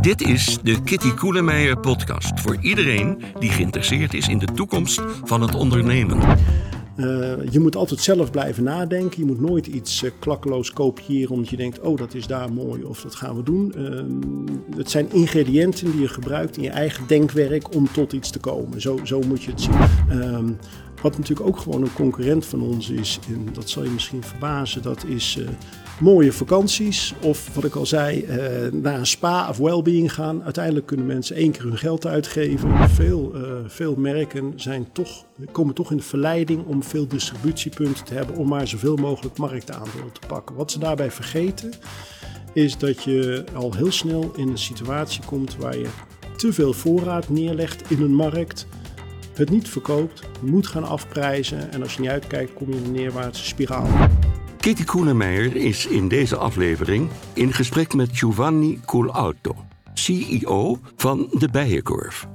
Dit is de Kitty Koelemeijer podcast voor iedereen die geïnteresseerd is in de toekomst van het ondernemen. Uh, je moet altijd zelf blijven nadenken. Je moet nooit iets uh, klakkeloos kopiëren omdat je denkt, oh dat is daar mooi of dat gaan we doen. Uh, het zijn ingrediënten die je gebruikt in je eigen denkwerk om tot iets te komen. Zo, zo moet je het zien. Ehm, wat natuurlijk ook gewoon een concurrent van ons is, en dat zal je misschien verbazen, dat is uh, mooie vakanties. Of wat ik al zei, uh, naar een spa of wellbeing gaan. Uiteindelijk kunnen mensen één keer hun geld uitgeven. Veel, uh, veel merken zijn toch, komen toch in de verleiding om veel distributiepunten te hebben om maar zoveel mogelijk marktaandeel te pakken. Wat ze daarbij vergeten is dat je al heel snel in een situatie komt waar je te veel voorraad neerlegt in een markt het niet verkoopt, moet gaan afprijzen en als je niet uitkijkt kom je in een neerwaartse spiraal. Kitty Koelemeijer is in deze aflevering in gesprek met Giovanni Coolauto, CEO van de Bijenkorf.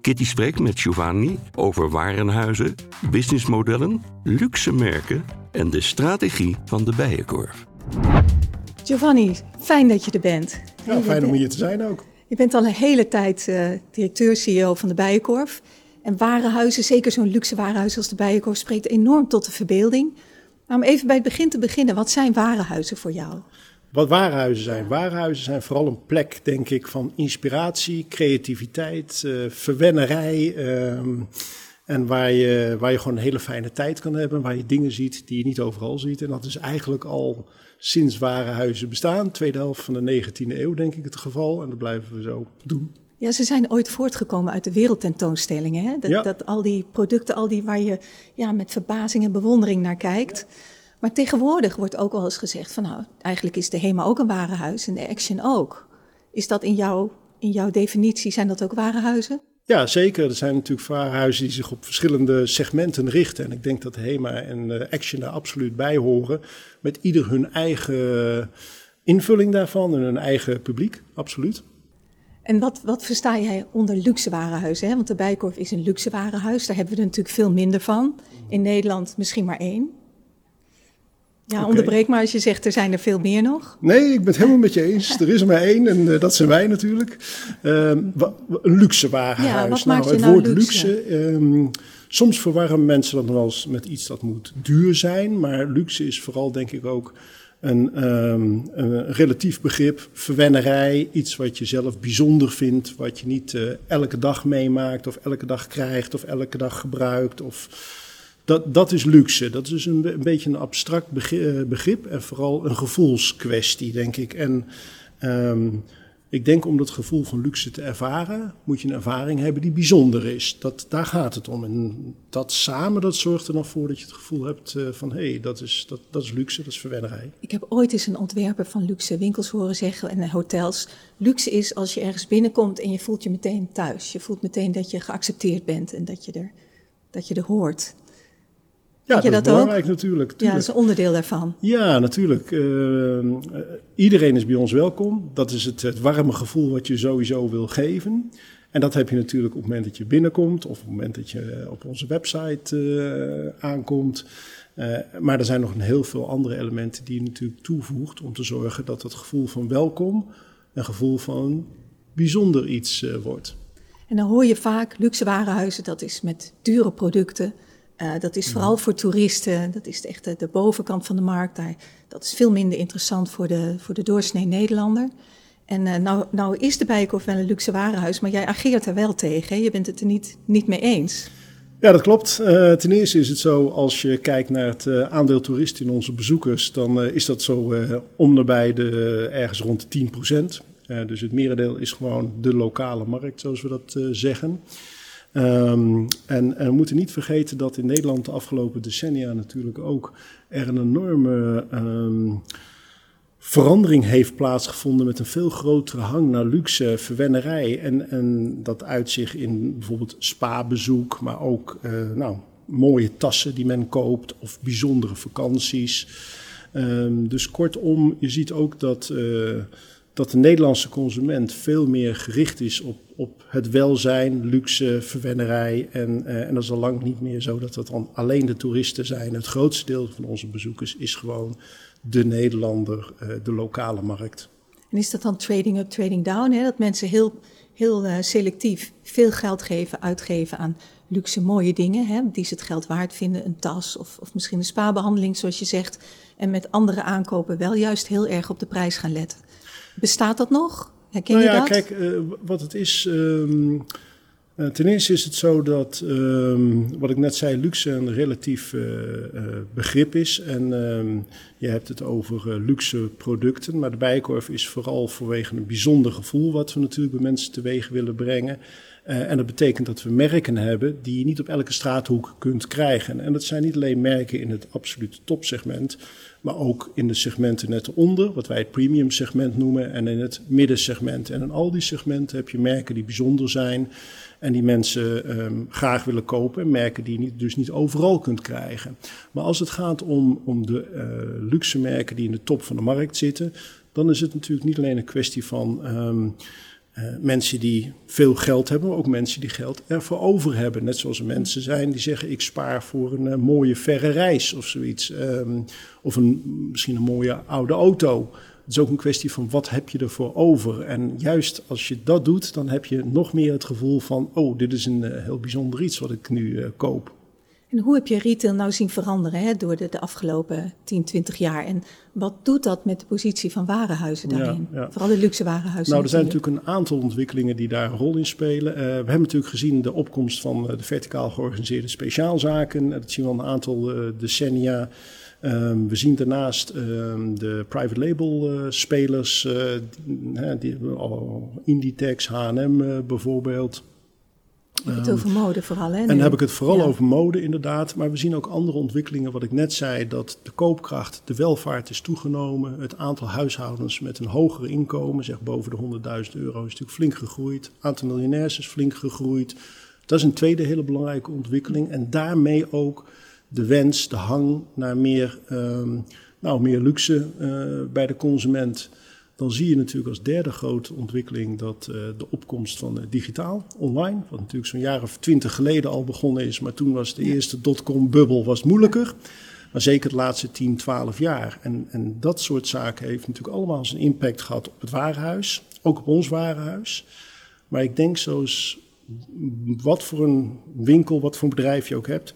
Kitty spreekt met Giovanni over warenhuizen, businessmodellen, luxe merken en de strategie van de Bijenkorf. Giovanni, fijn dat je er bent. Ja, fijn om hier te zijn ook. Je bent al een hele tijd uh, directeur-CEO van de Bijenkorf. En warenhuizen, zeker zo'n luxe warenhuis als de Bijenkorf, spreekt enorm tot de verbeelding. Maar om even bij het begin te beginnen, wat zijn warenhuizen voor jou? Wat warenhuizen zijn? Warenhuizen zijn vooral een plek, denk ik, van inspiratie, creativiteit, uh, verwennerij. Uh, en waar je, waar je gewoon een hele fijne tijd kan hebben. Waar je dingen ziet die je niet overal ziet. En dat is eigenlijk al sinds warenhuizen bestaan. Tweede helft van de 19e eeuw, denk ik, het geval. En dat blijven we zo doen. Ja, ze zijn ooit voortgekomen uit de wereldtentoonstellingen. Hè? Dat, Ja. dat al die producten, al die waar je ja, met verbazing en bewondering naar kijkt. Maar tegenwoordig wordt ook wel eens gezegd van nou, eigenlijk is de HEMA ook een warenhuis en de Action ook. Is dat in, jouw in jouw definitie, zijn dat ook warenhuizen? Ja, zeker. Er zijn natuurlijk warenhuizen die zich op verschillende segmenten richten. En ik denk dat HEMA en uh, Action daar absoluut bij horen. Met ieder hun eigen invulling daarvan en hun eigen publiek, absoluut. En wat, wat versta jij onder luxe warenhuizen? Hè? Want de Bijkorf is een luxe warenhuis, daar hebben we er natuurlijk veel minder van. In Nederland misschien maar één. Ja, onderbreek maar als je zegt er zijn er veel meer nog. Nee, ik ben het helemaal met je eens. Er is er maar één en uh, dat zijn wij natuurlijk. Ehm, een luxe warenhuis. Ja, wat maakt je het nou woord luxe? luxe. ehm, soms verwarren mensen dat wel eens met iets dat moet duur zijn. Maar luxe is vooral denk ik ook een, ehm, een relatief begrip. Verwennerij, iets wat je zelf bijzonder vindt. Wat je niet eh, elke dag meemaakt of elke dag krijgt of elke dag gebruikt. Of dat, dat is luxe. Dat is dus een, een beetje een abstract eh, begrip en vooral een gevoelskwestie, denk ik. En ehm, ik denk om dat gevoel van luxe te ervaren, moet je een ervaring hebben die bijzonder is. Dat, daar gaat het om. En dat samen, dat zorgt er dan voor dat je het gevoel hebt eh, van hé, hey, dat, is, dat, dat is luxe, dat is verwennerij. Ik heb ooit eens een ontwerper van luxe winkels horen zeggen en hotels. Luxe is als je ergens binnenkomt en je voelt je meteen thuis. Je voelt meteen dat je geaccepteerd bent en dat je er, dat je er hoort. Ja, dat, dat is ook? belangrijk natuurlijk. Ja, dat is een onderdeel daarvan. Ja, natuurlijk. Eh, eh, iedereen is bij ons welkom. Dat is het, het warme gevoel wat je sowieso wil geven. En dat heb je natuurlijk op het moment dat je binnenkomt of op het moment dat je op onze website eh, aankomt. Eh, maar er zijn nog een heel veel andere elementen die je natuurlijk toevoegt om te zorgen dat het gevoel van welkom een gevoel van bijzonder iets eh, wordt. En dan hoor je vaak luxe warenhuizen, dat is met dure producten. Eh, dat is vooral voor toeristen. Dat is echt de, de bovenkant van de markt. Daar, dat is veel minder interessant voor de, voor de doorsnee Nederlander. En eh, nou, nou is de Bijenkorf wel een luxe warenhuis, maar jij ageert er wel tegen. Hè? Je bent het er niet, niet mee eens. Ja, dat klopt. Eh, ten eerste is het zo, als je kijkt naar het aandeel toeristen in onze bezoekers, dan is dat zo om nabij de, ergens rond de 10 procent. dus het merendeel is gewoon de lokale markt, zoals we dat zeggen. Ehm, en, en we moeten niet vergeten dat in Nederland de afgelopen decennia natuurlijk ook er een enorme ehm, verandering heeft plaatsgevonden met een veel grotere hang naar luxe verwennerij. En, en dat uit zich in bijvoorbeeld spa-bezoek, maar ook eh, nou, mooie tassen die men koopt of bijzondere vakanties. Ehm, dus kortom, je ziet ook dat, eh, dat de Nederlandse consument veel meer gericht is op, op het welzijn, luxe, verwennerij. En, eh, en dat is al lang niet meer zo dat dat dan alleen de toeristen zijn. Het grootste deel van onze bezoekers is gewoon de Nederlander, eh, de lokale markt. En is dat dan trading up, trading down? Hè? Dat mensen heel, heel uh, selectief veel geld geven, uitgeven aan luxe mooie dingen, hè, die ze het geld waard vinden, een tas of, of misschien een spa-behandeling, zoals je zegt, en met andere aankopen wel juist heel erg op de prijs gaan letten. Bestaat dat nog? Herken nou je ja, dat? kijk, uh, wat het is. Um, uh, ten eerste is het zo dat, um, wat ik net zei, luxe een relatief uh, begrip is. En um, je hebt het over luxe producten, maar de bijenkorf is vooral vanwege een bijzonder gevoel wat we natuurlijk bij mensen teweeg willen brengen. Uh, en dat betekent dat we merken hebben die je niet op elke straathoek kunt krijgen. En dat zijn niet alleen merken in het absolute topsegment, maar ook in de segmenten net onder, wat wij het premium segment noemen, en in het middensegment. En in al die segmenten heb je merken die bijzonder zijn en die mensen um, graag willen kopen. En merken die je dus niet overal kunt krijgen. Maar als het gaat om, om de uh, luxe merken die in de top van de markt zitten, dan is het natuurlijk niet alleen een kwestie van. Um, uh, mensen die veel geld hebben, maar ook mensen die geld ervoor over hebben. Net zoals mensen zijn die zeggen: Ik spaar voor een uh, mooie verre reis of zoiets. Um, of een, misschien een mooie oude auto. Het is ook een kwestie van wat heb je ervoor over. En juist als je dat doet, dan heb je nog meer het gevoel van: Oh, dit is een uh, heel bijzonder iets wat ik nu koop. En hoe heb je retail nou zien veranderen hè, door de, de, afgelopen 10, 20 jaar? En wat doet dat met de positie van warenhuizen daarin? Ja, ja. Vooral de luxe warenhuizen. Nou, er zijn natuurlijk een aantal ontwikkelingen die daar een rol in spelen. Uh, we hebben natuurlijk gezien de opkomst van uh, de verticaal georganiseerde speciaalzaken. Dat zien we al een aantal uh, decennia. Um, we zien daarnaast um, de private label spelers, die, die, oh, Inditex, H&M bijvoorbeeld. Je hebt het over mode vooral, hè? En dan heb ik het vooral ja. over mode, inderdaad. Maar we zien ook andere ontwikkelingen. Wat ik net zei, dat de koopkracht, de welvaart is toegenomen. Het aantal huishoudens met een hoger inkomen, zeg boven de 100.000 euro, is natuurlijk flink gegroeid. Het aantal miljonairs is flink gegroeid. Dat is een tweede hele belangrijke ontwikkeling. En daarmee ook de wens, de hang naar meer, um, nou, meer luxe uh, bij de consument dan zie je natuurlijk als derde grote ontwikkeling dat uh, de opkomst van uh, digitaal, online, wat natuurlijk zo'n jaar of twintig geleden al begonnen is, maar toen was de eerste dotcom-bubbel was moeilijker. Maar zeker de laatste 10, 12 jaar. En, en dat soort zaken heeft natuurlijk allemaal zijn impact gehad op het warenhuis, ook op ons warenhuis. Maar ik denk zoals wat voor een winkel, wat voor een bedrijf je ook hebt,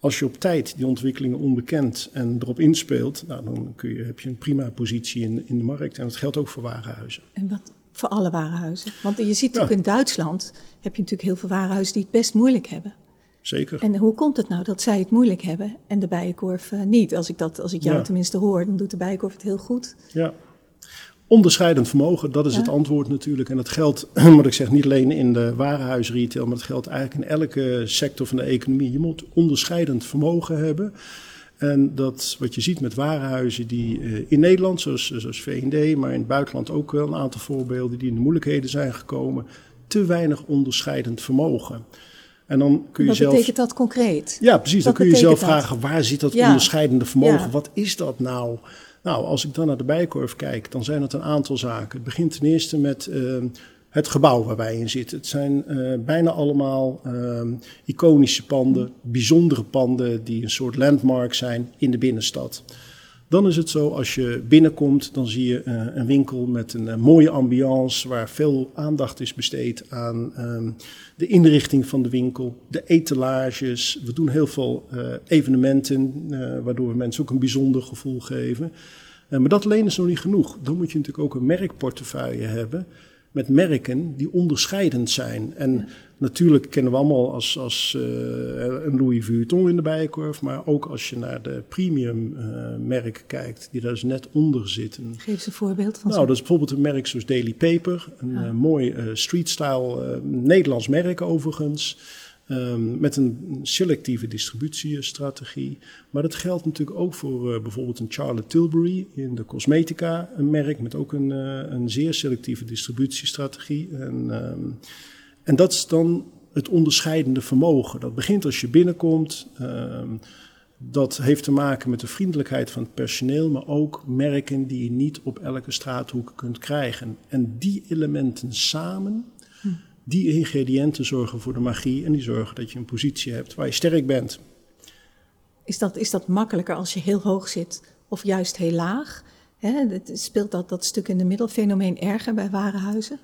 als je op tijd die ontwikkelingen onbekend en erop inspeelt, nou, dan kun je, heb je een prima positie in, in de markt. En dat geldt ook voor warenhuizen. En wat voor alle warenhuizen? Want je ziet natuurlijk ja. in Duitsland, heb je natuurlijk heel veel warenhuizen die het best moeilijk hebben. Zeker. En hoe komt het nou dat zij het moeilijk hebben en de bijenkorf uh, niet? Als ik, dat, als ik jou ja. tenminste hoor, dan doet de bijenkorf het heel goed. Ja. Onderscheidend vermogen, dat is ja. het antwoord natuurlijk. En dat geldt, wat ik zeg, niet alleen in de warenhuisretail, maar dat geldt eigenlijk in elke sector van de economie. Je moet onderscheidend vermogen hebben. En dat wat je ziet met warenhuizen die uh, in Nederland, zoals, zoals V&D, maar in het buitenland ook wel een aantal voorbeelden die in de moeilijkheden zijn gekomen, te weinig onderscheidend vermogen. En dan kun je wat zelf. betekent dat concreet? Ja, precies. Wat dan kun je zelf dat? vragen: waar zit dat ja. onderscheidende vermogen? Ja. Wat is dat nou? Nou, als ik dan naar de bijkorf kijk, dan zijn het een aantal zaken. Het begint ten eerste met uh, het gebouw waar wij in zitten. Het zijn uh, bijna allemaal uh, iconische panden, bijzondere panden die een soort landmark zijn in de binnenstad. Dan is het zo, als je binnenkomt, dan zie je uh, een winkel met een uh, mooie ambiance waar veel aandacht is besteed aan um, de inrichting van de winkel, de etalages. We doen heel veel uh, evenementen, waardoor we mensen ook een bijzonder gevoel geven. maar dat alleen is nog niet genoeg. Dan moet je natuurlijk ook een merkportefeuille hebben met merken die onderscheidend zijn. En ja. natuurlijk kennen we allemaal als, als uh, een Louis Vuitton in de bijenkorf, maar ook als je naar de premium uh, merken kijkt, die daar dus net onder zitten. Geef eens een voorbeeld van. Nou, dat is bijvoorbeeld een merk zoals Daily Paper, een ja. uh, mooi street-style Nederlands merk overigens. Um, met een selectieve distributiestrategie. Maar dat geldt natuurlijk ook voor uh, bijvoorbeeld een Charlotte Tilbury in de cosmetica, een merk met ook een, uh, een zeer selectieve distributiestrategie. En, um, en dat is dan het onderscheidende vermogen. Dat begint als je binnenkomt. Um, dat heeft te maken met de vriendelijkheid van het personeel, maar ook merken die je niet op elke straathoek kunt krijgen. En die elementen samen die ingrediënten zorgen voor de magie en die zorgen dat je een positie hebt waar je sterk bent. Is dat, is dat makkelijker als je heel hoog zit of juist heel laag? Het speelt dat, dat stuk in de middelfenomeen erger bij warenhuizen?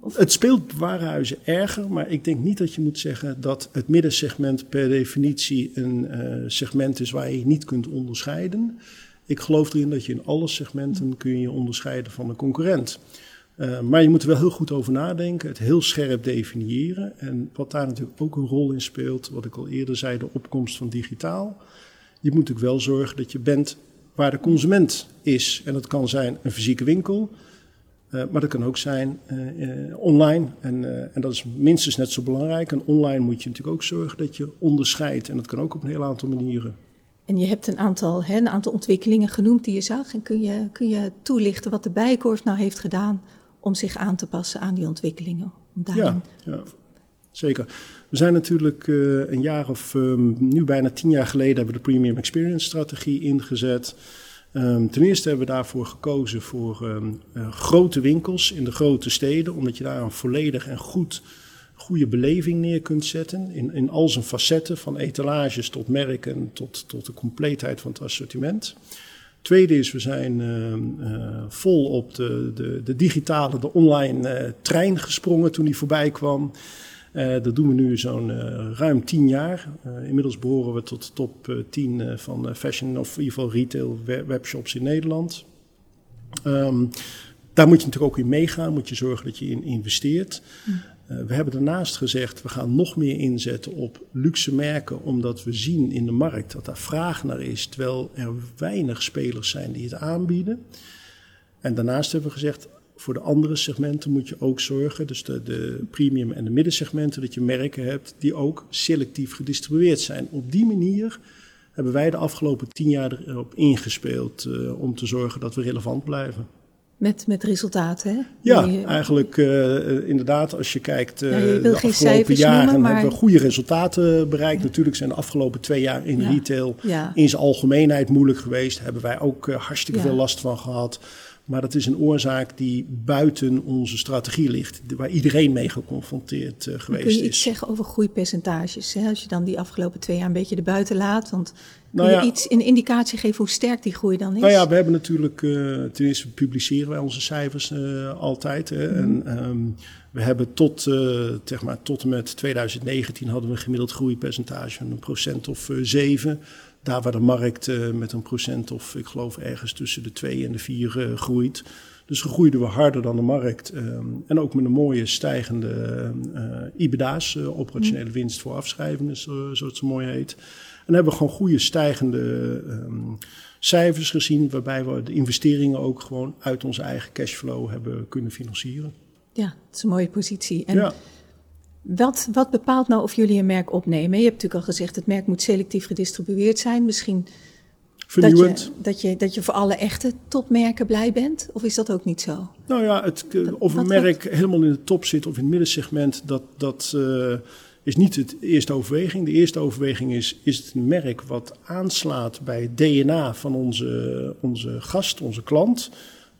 Of? Het speelt bij warenhuizen erger, maar ik denk niet dat je moet zeggen dat het middensegment per definitie een uh, segment is waar je niet kunt onderscheiden. Ik geloof erin dat je in alle segmenten kun je onderscheiden van een concurrent. Uh, maar je moet er wel heel goed over nadenken, het heel scherp definiëren. En wat daar natuurlijk ook een rol in speelt, wat ik al eerder zei, de opkomst van digitaal. Je moet natuurlijk wel zorgen dat je bent waar de consument is. En dat kan zijn een fysieke winkel, uh, maar dat kan ook zijn uh, online. En, en dat is minstens net zo belangrijk. En online moet je natuurlijk ook zorgen dat je onderscheidt. En dat kan ook op een heel aantal manieren. En je hebt een aantal, hè, een aantal ontwikkelingen genoemd die je zag. En kun je, kun je toelichten wat de Bijenkorf nou heeft gedaan om zich aan te passen aan die ontwikkelingen? Om daarin... ja, ja, zeker. We zijn natuurlijk uh, een jaar of um, nu bijna tien jaar geleden hebben we de Premium Experience strategie ingezet. Um, ten eerste hebben we daarvoor gekozen voor um, uh, grote winkels in de grote steden, omdat je daar een volledig en goed goede beleving neer kunt zetten. In, in al zijn facetten, van etalages tot merken, tot, tot de compleetheid van het assortiment. Tweede is, we zijn uh, uh, vol op de, de, de, digitale, de online uh, trein gesprongen toen die voorbij kwam. dat doen we nu zo'n ruim tien jaar. inmiddels behoren we tot de top 10 van fashion of in ieder geval retail webshops in Nederland. Um, daar moet je natuurlijk ook in meegaan, moet je zorgen dat je in investeert. Uh, we hebben daarnaast gezegd, we gaan nog meer inzetten op luxe merken, omdat we zien in de markt dat daar vraag naar is, terwijl er weinig spelers zijn die het aanbieden. En daarnaast hebben we gezegd, voor de andere segmenten moet je ook zorgen, dus de, de premium en de middensegmenten, dat je merken hebt die ook selectief gedistribueerd zijn. Op die manier hebben wij de afgelopen tien jaar erop ingespeeld uh, om te zorgen dat we relevant blijven. Met, met resultaten, hè? Ja, je, eigenlijk uh, inderdaad, als je kijkt, uh, ja, je de afgelopen jaren noemen, maar... hebben we goede resultaten bereikt. Ja. Natuurlijk zijn de afgelopen twee jaar in ja. retail in zijn algemeenheid moeilijk geweest. Daar hebben wij ook uh, hartstikke veel last van gehad. Maar dat is een oorzaak die buiten onze strategie ligt, waar iedereen mee geconfronteerd uh, geweest is. Kun je iets zeggen over groeipercentages? Hè? Als je dan die afgelopen twee jaar een beetje erbuiten laat, want kun nou ja, je iets een indicatie geven hoe sterk die groei dan is? Nou ja, we hebben natuurlijk, uh, ten eerste publiceren wij onze cijfers uh, altijd. Hè? Mm. En um, we hebben tot, zeg maar, tot en met 2019 hadden we een gemiddeld groeipercentage van een procent of zeven. Daar waar de markt uh, met een procent of ik geloof ergens tussen de 2 en de 4 uh, groeit. Dus groeiden we harder dan de markt. Um, en ook met een mooie stijgende uh, IBDA's, operationele winst voor afschrijvingen, zo, zoals het zo mooi heet. En hebben we gewoon goede stijgende um, cijfers gezien, waarbij we de investeringen ook gewoon uit onze eigen cashflow hebben kunnen financieren. Ja, dat is een mooie positie. En ja. Wat, wat bepaalt nou of jullie een merk opnemen? Je hebt natuurlijk al gezegd, het merk moet selectief gedistribueerd zijn. Misschien Vernieuwend. Dat je, dat, je, dat je voor alle echte topmerken blij bent? Of is dat ook niet zo? Nou ja, het, of een merk helemaal in de top zit of in het middensegment, dat, dat uh, is niet de eerste overweging. De eerste overweging is, is het een merk wat aanslaat bij het DNA van onze, onze gast, onze klant?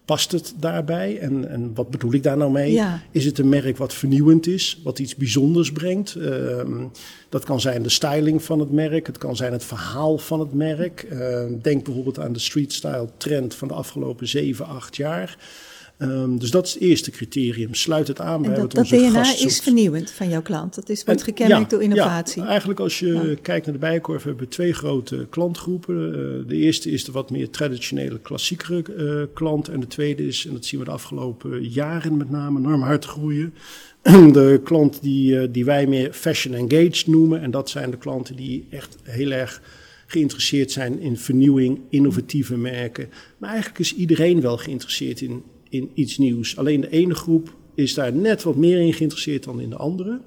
Past het daarbij? En, en wat bedoel ik daar nou mee? Ja. Is het een merk wat vernieuwend is, wat iets bijzonders brengt? Um, dat kan zijn de styling van het merk, het kan zijn het verhaal van het merk. Uh, denk bijvoorbeeld aan de street style trend van de afgelopen 7, 8 jaar. Um, dus dat is het eerste criterium. Sluit het aan en bij dat, wat dat onze DNA gast is vernieuwend van jouw klant. Dat is, wordt gekenmerkt ja, door innovatie. Ja, eigenlijk als je ja. kijkt naar de Bijenkorf hebben we twee grote klantgroepen. Uh, de eerste is de wat meer traditionele, klassiekere uh, klant. En de tweede is, en dat zien we de afgelopen jaren met name, enorm hard groeien. De klant die, uh, die wij meer fashion engaged noemen. En dat zijn de klanten die echt heel erg geïnteresseerd zijn in vernieuwing, innovatieve merken. Maar eigenlijk is iedereen wel geïnteresseerd in in iets nieuws. Alleen de ene groep is daar net wat meer in geïnteresseerd dan in de andere.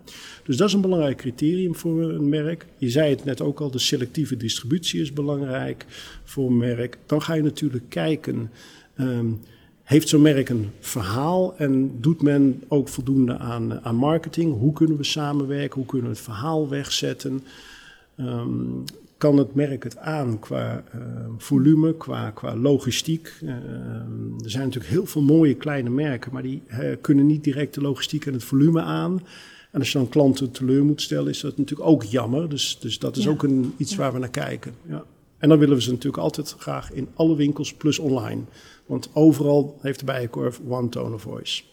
Dus dat is een belangrijk criterium voor een merk. Je zei het net ook al, de selectieve distributie is belangrijk voor een merk. Dan ga je natuurlijk kijken, um, heeft zo'n merk een verhaal en doet men ook voldoende aan, aan marketing? Hoe kunnen we samenwerken? Hoe kunnen we het verhaal wegzetten? Um, kan het merk het aan qua uh, volume, qua, qua logistiek. Uh, er zijn natuurlijk heel veel mooie kleine merken, maar die uh, kunnen niet direct de logistiek en het volume aan. En als je dan klanten teleur moet stellen, is dat natuurlijk ook jammer. Dus, dus dat is ja. ook een, iets ja. waar we naar kijken. Ja. En dan willen we ze natuurlijk altijd graag in alle winkels plus online. Want overal heeft de Bijenkorf one tone of voice.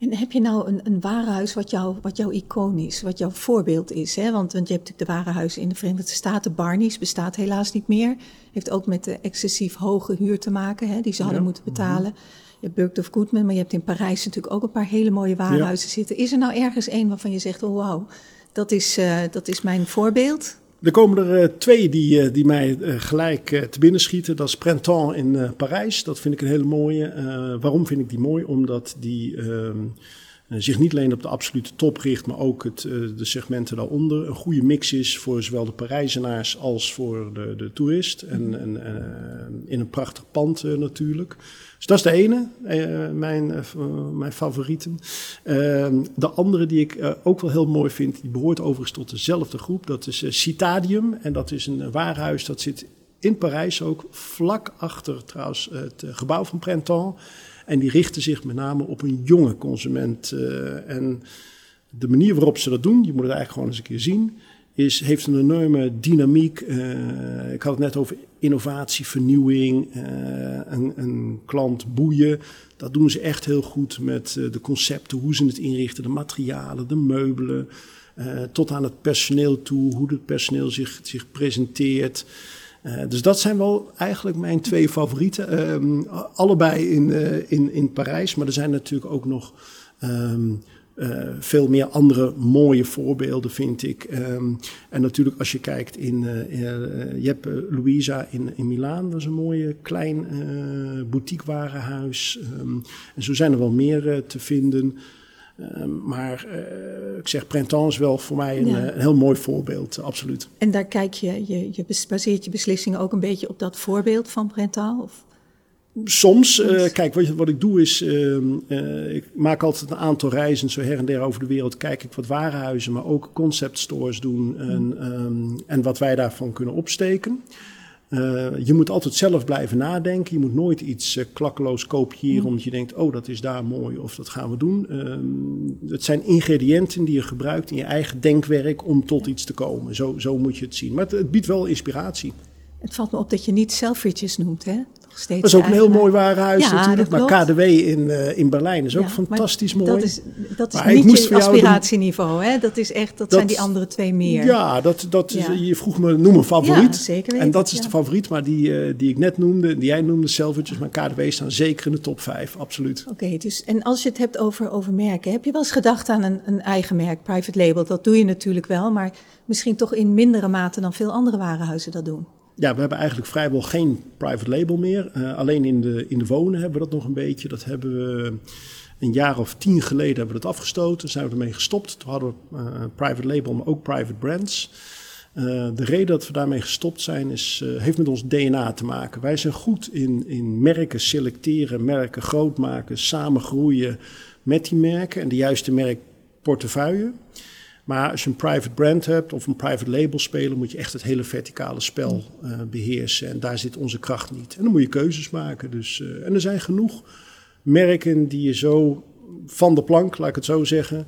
En heb je nou een, een warenhuis wat, jou, wat jouw icoon is, wat jouw voorbeeld is? Hè? Want, want je hebt natuurlijk de warenhuizen in de Verenigde Staten. Barney's bestaat helaas niet meer. Heeft ook met de excessief hoge huur te maken, hè, die ze hadden moeten betalen. Je hebt Burgt of Goodman, maar je hebt in Parijs natuurlijk ook een paar hele mooie warenhuizen zitten. Is er nou ergens één waarvan je zegt, oh wauw, dat is, uh, dat is mijn voorbeeld? Er komen er uh, twee die, uh, die mij gelijk te binnen schieten. Dat is Printemps in Parijs. Dat vind ik een hele mooie. waarom vind ik die mooi? Omdat die ehm, zich niet alleen op de absolute top richt, maar ook het, de segmenten daaronder. Een goede mix is voor zowel de Parijzenaars als voor de, de toerist. En, en in een prachtig pand natuurlijk. Dus dat is de ene, uh, mijn, uh, mijn favorieten. Uh, de andere die ik ook wel heel mooi vind, die behoort overigens tot dezelfde groep. Dat is Citadium. En dat is een warenhuis dat zit in Parijs ook, vlak achter trouwens het gebouw van Printemps. En die richten zich met name op een jonge consument. en de manier waarop ze dat doen, je moet het eigenlijk gewoon eens een keer zien is, heeft een enorme dynamiek. Uh, ik had het net over innovatie, vernieuwing, uh, een, een, klant boeien. Dat doen ze echt heel goed met de concepten, hoe ze het inrichten, de materialen, de meubelen. tot aan het personeel toe, hoe het personeel zich, zich presenteert. Dus dat zijn wel eigenlijk mijn twee favorieten. Ehm, allebei in, in, in Parijs, maar er zijn natuurlijk ook nog. Um, uh, veel meer andere mooie voorbeelden, vind ik. Um, en natuurlijk als je kijkt in... Je hebt Louisa in, in Milaan, dat is een mooie klein boutique warenhuis. En zo zijn er wel meer te vinden. Um, maar ik zeg, Printemps is wel voor mij een, ja. een, heel mooi voorbeeld, absoluut. En daar kijk je, je, je baseert je beslissingen ook een beetje op dat voorbeeld van Printemps? Of? Soms, uh, kijk, wat, wat, ik doe is, uh, ik maak altijd een aantal reizen zo her en der over de wereld. Kijk ik wat warenhuizen, maar ook concept stores doen en, um, en wat wij daarvan kunnen opsteken. Je moet altijd zelf blijven nadenken. Je moet nooit iets klakkeloos kopiëren omdat je denkt, oh dat is daar mooi of dat gaan we doen. Ehm, het zijn ingrediënten die je gebruikt in je eigen denkwerk om tot iets te komen. Zo, zo moet je het zien. Maar het, het biedt wel inspiratie. Het valt me op dat je niet Selfridges noemt, hè? Dat is ook een heel mooi warenhuis ja, natuurlijk. Maar KDW in, uh, in Berlijn is ook fantastisch mooi. Dat is, dat is maar niet je aspiratieniveau, hè? Dat is echt, dat, dat, zijn die andere twee meer. Ja, dat, dat ja. je vroeg me, noem een favoriet. zeker En dat is de favoriet, maar die, uh, die ik net noemde, die jij noemde, Selfridges, maar KDW staan zeker in de top 5, absoluut. Oké, okay, dus en als je het hebt over, over merken, heb je wel eens gedacht aan een, een eigen merk, private label? Dat doe je natuurlijk wel, maar misschien toch in mindere mate dan veel andere warenhuizen dat doen ja, we hebben eigenlijk vrijwel geen private label meer. Uh, alleen in de, in de wonen hebben we dat nog een beetje. Dat hebben we een jaar of tien geleden hebben we dat afgestoten. Zijn we ermee gestopt. Toen hadden we uh, private label, maar ook private brands. De reden dat we daarmee gestopt zijn, is, heeft met ons DNA te maken. Wij zijn goed in, in merken selecteren, merken groot maken, samen groeien met die merken en de juiste merkportefeuille. Maar als je een private brand hebt of een private label spelen, moet je echt het hele verticale spel uh, beheersen. En daar zit onze kracht niet. En dan moet je keuzes maken. Dus, uh, en er zijn genoeg merken die je zo van de plank, laat ik het zo zeggen,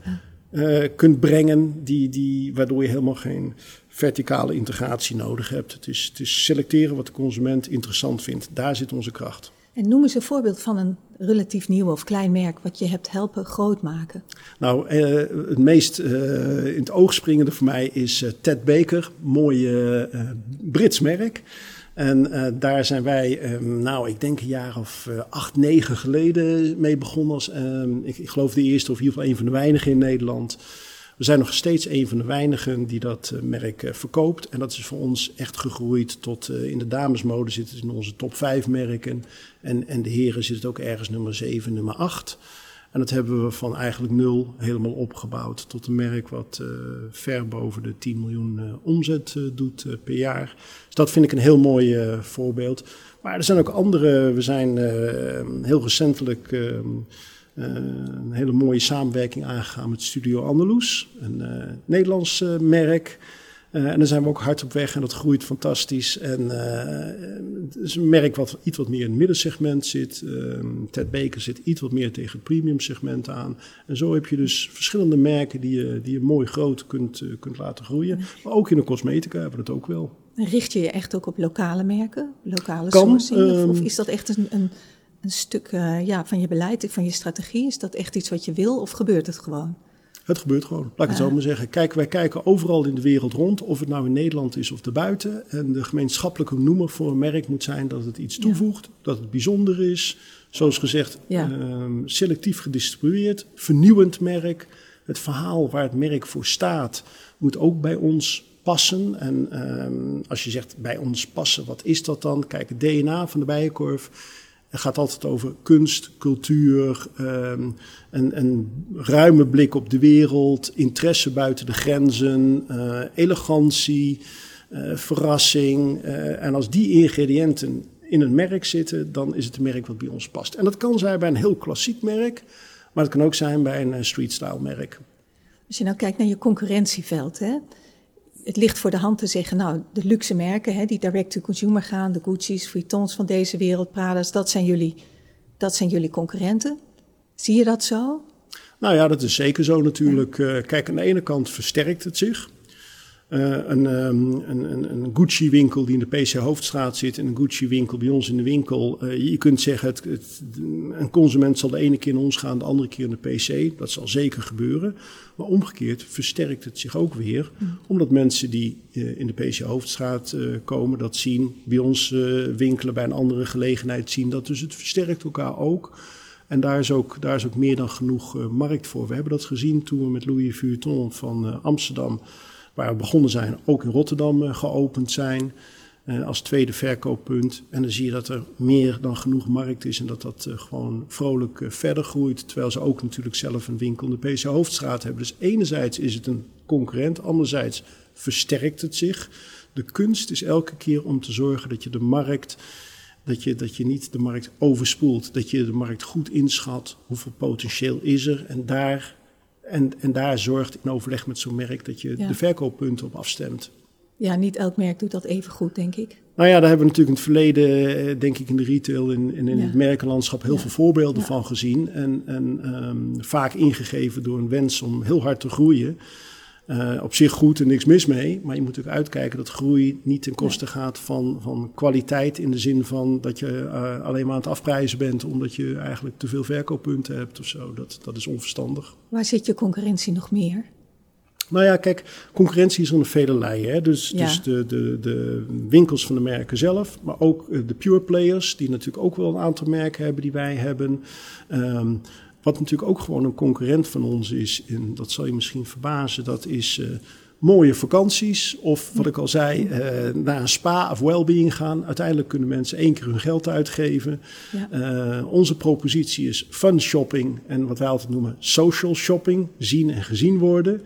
uh, kunt brengen, die, die, waardoor je helemaal geen verticale integratie nodig hebt. Het is, het is selecteren wat de consument interessant vindt. Daar zit onze kracht. En noem eens een voorbeeld van een relatief nieuw of klein merk wat je hebt helpen groot maken. Nou, eh, het meest eh, in het oog springende voor mij is uh, Ted Baker, mooi Brits merk. En daar zijn wij, ehm, nou, ik denk een jaar of acht, negen geleden mee begonnen. Als, ehm, ik, ik, geloof de eerste of in ieder geval een van de weinigen in Nederland. We zijn nog steeds een van de weinigen die dat uh, merk uh, verkoopt. En dat is voor ons echt gegroeid tot uh, in de damesmode zit het in onze top 5 merken. En, en de heren zit het ook ergens nummer 7, nummer 8. En dat hebben we van eigenlijk nul helemaal opgebouwd tot een merk wat ver boven de 10 miljoen omzet doet per jaar. Dus dat vind ik een heel mooi voorbeeld. Maar er zijn ook andere. We zijn heel recentelijk ehm, een hele mooie samenwerking aangegaan met Studio Andalus, een uh, Nederlands uh, merk. en daar zijn we ook hard op weg en dat groeit fantastisch. En het is een merk wat iets wat meer in het middensegment zit. Ehm, Ted Baker zit iets wat meer tegen het premium segment aan. En zo heb je dus verschillende merken die je, die je mooi groot kunt, kunt laten groeien. Maar ook in de cosmetica hebben we dat ook wel. Richt je je echt ook op lokale merken, lokale Kan, sourcing? Of, of ehm, is dat echt een, een, een stuk eh, ja, van je beleid, van je strategie? Is dat echt iets wat je wil of gebeurt het gewoon? Het gebeurt gewoon, laat ik het zo maar zeggen. Kijk, wij kijken overal in de wereld rond, of het nou in Nederland is of daarbuiten. En de gemeenschappelijke noemer voor een merk moet zijn dat het iets Ja. toevoegt, dat het bijzonder is. Zoals gezegd, Ja. ehm, selectief gedistribueerd, vernieuwend merk. Het verhaal waar het merk voor staat moet ook bij ons passen. En ehm, als je zegt bij ons passen, wat is dat dan? Kijk, het DNA van de Bijenkorf het gaat altijd over kunst, cultuur, ehm, een, een ruime blik op de wereld, interesse buiten de grenzen, eh, elegantie, eh, verrassing. eh, en als die ingrediënten in een merk zitten, dan is het een merk wat bij ons past. En dat kan zijn bij een heel klassiek merk, maar het kan ook zijn bij een street-style merk. Als je nou kijkt naar je concurrentieveld, hè, het ligt voor de hand te zeggen, nou, de luxe merken hè, die direct-to-consumer gaan, de Gucci's, Vuittons van deze wereld, Prada's, dat zijn jullie, dat zijn jullie concurrenten. Zie je dat zo? Nou ja, dat is zeker zo natuurlijk. Eh, kijk, aan de ene kant versterkt het zich. Eh, een, ehm, een, een, een Gucci-winkel die in de PC Hoofdstraat zit en een Gucci-winkel bij ons in de winkel. eh, je kunt zeggen, het, het, een consument zal de ene keer naar ons gaan, de andere keer naar de PC. Dat zal zeker gebeuren. Maar omgekeerd versterkt het zich ook weer, omdat mensen die eh, in de PC Hoofdstraat komen, dat zien, bij ons winkelen, bij een andere gelegenheid zien dat. Dus het versterkt elkaar ook. En daar is ook, daar is ook meer dan genoeg markt voor. We hebben dat gezien toen we met Louis Vuitton van Amsterdam, waar we begonnen zijn, ook in Rotterdam eh, geopend zijn. eh, als tweede verkooppunt. En dan zie je dat er meer dan genoeg markt is en dat dat eh, gewoon vrolijk verder groeit. Terwijl ze ook natuurlijk zelf een winkel in de PC Hoofdstraat hebben. Dus enerzijds is het een concurrent, anderzijds versterkt het zich. De kunst is elke keer om te zorgen dat je de markt dat je, dat je niet de markt overspoelt. Dat je de markt goed inschat. Hoeveel potentieel is er? En daar, en, en daar zorgt in overleg met zo'n merk dat je Ja. de verkooppunten op afstemt. Ja, niet elk merk doet dat even goed, denk ik. Nou ja, daar hebben we natuurlijk in het verleden, eh, denk ik in de retail en in, in Ja. het merkenlandschap heel Ja. veel voorbeelden van gezien. En, en ehm, vaak ingegeven door een wens om heel hard te groeien. Eh, op zich goed en niks mis mee, maar je moet natuurlijk uitkijken dat groei niet ten koste gaat van, van kwaliteit. In de zin van dat je eh, alleen maar aan het afprijzen bent omdat je eigenlijk te veel verkooppunten hebt of zo. Dat, dat is onverstandig. Waar zit je concurrentie nog meer? Nou ja, kijk, concurrentie is er een vele. Hè? Dus, Ja. dus de, de, de winkels van de merken zelf, maar ook eh, de pure players, die natuurlijk ook wel een aantal merken hebben die wij hebben. Ehm, wat natuurlijk ook gewoon een concurrent van ons is, en dat zal je misschien verbazen, dat is eh, mooie vakanties. Of wat ik al zei, eh, naar een spa of wellbeing gaan. Uiteindelijk kunnen mensen één keer hun geld uitgeven. Ja. Eh, onze propositie is fun shopping en wat wij altijd noemen social shopping. Zien en gezien worden.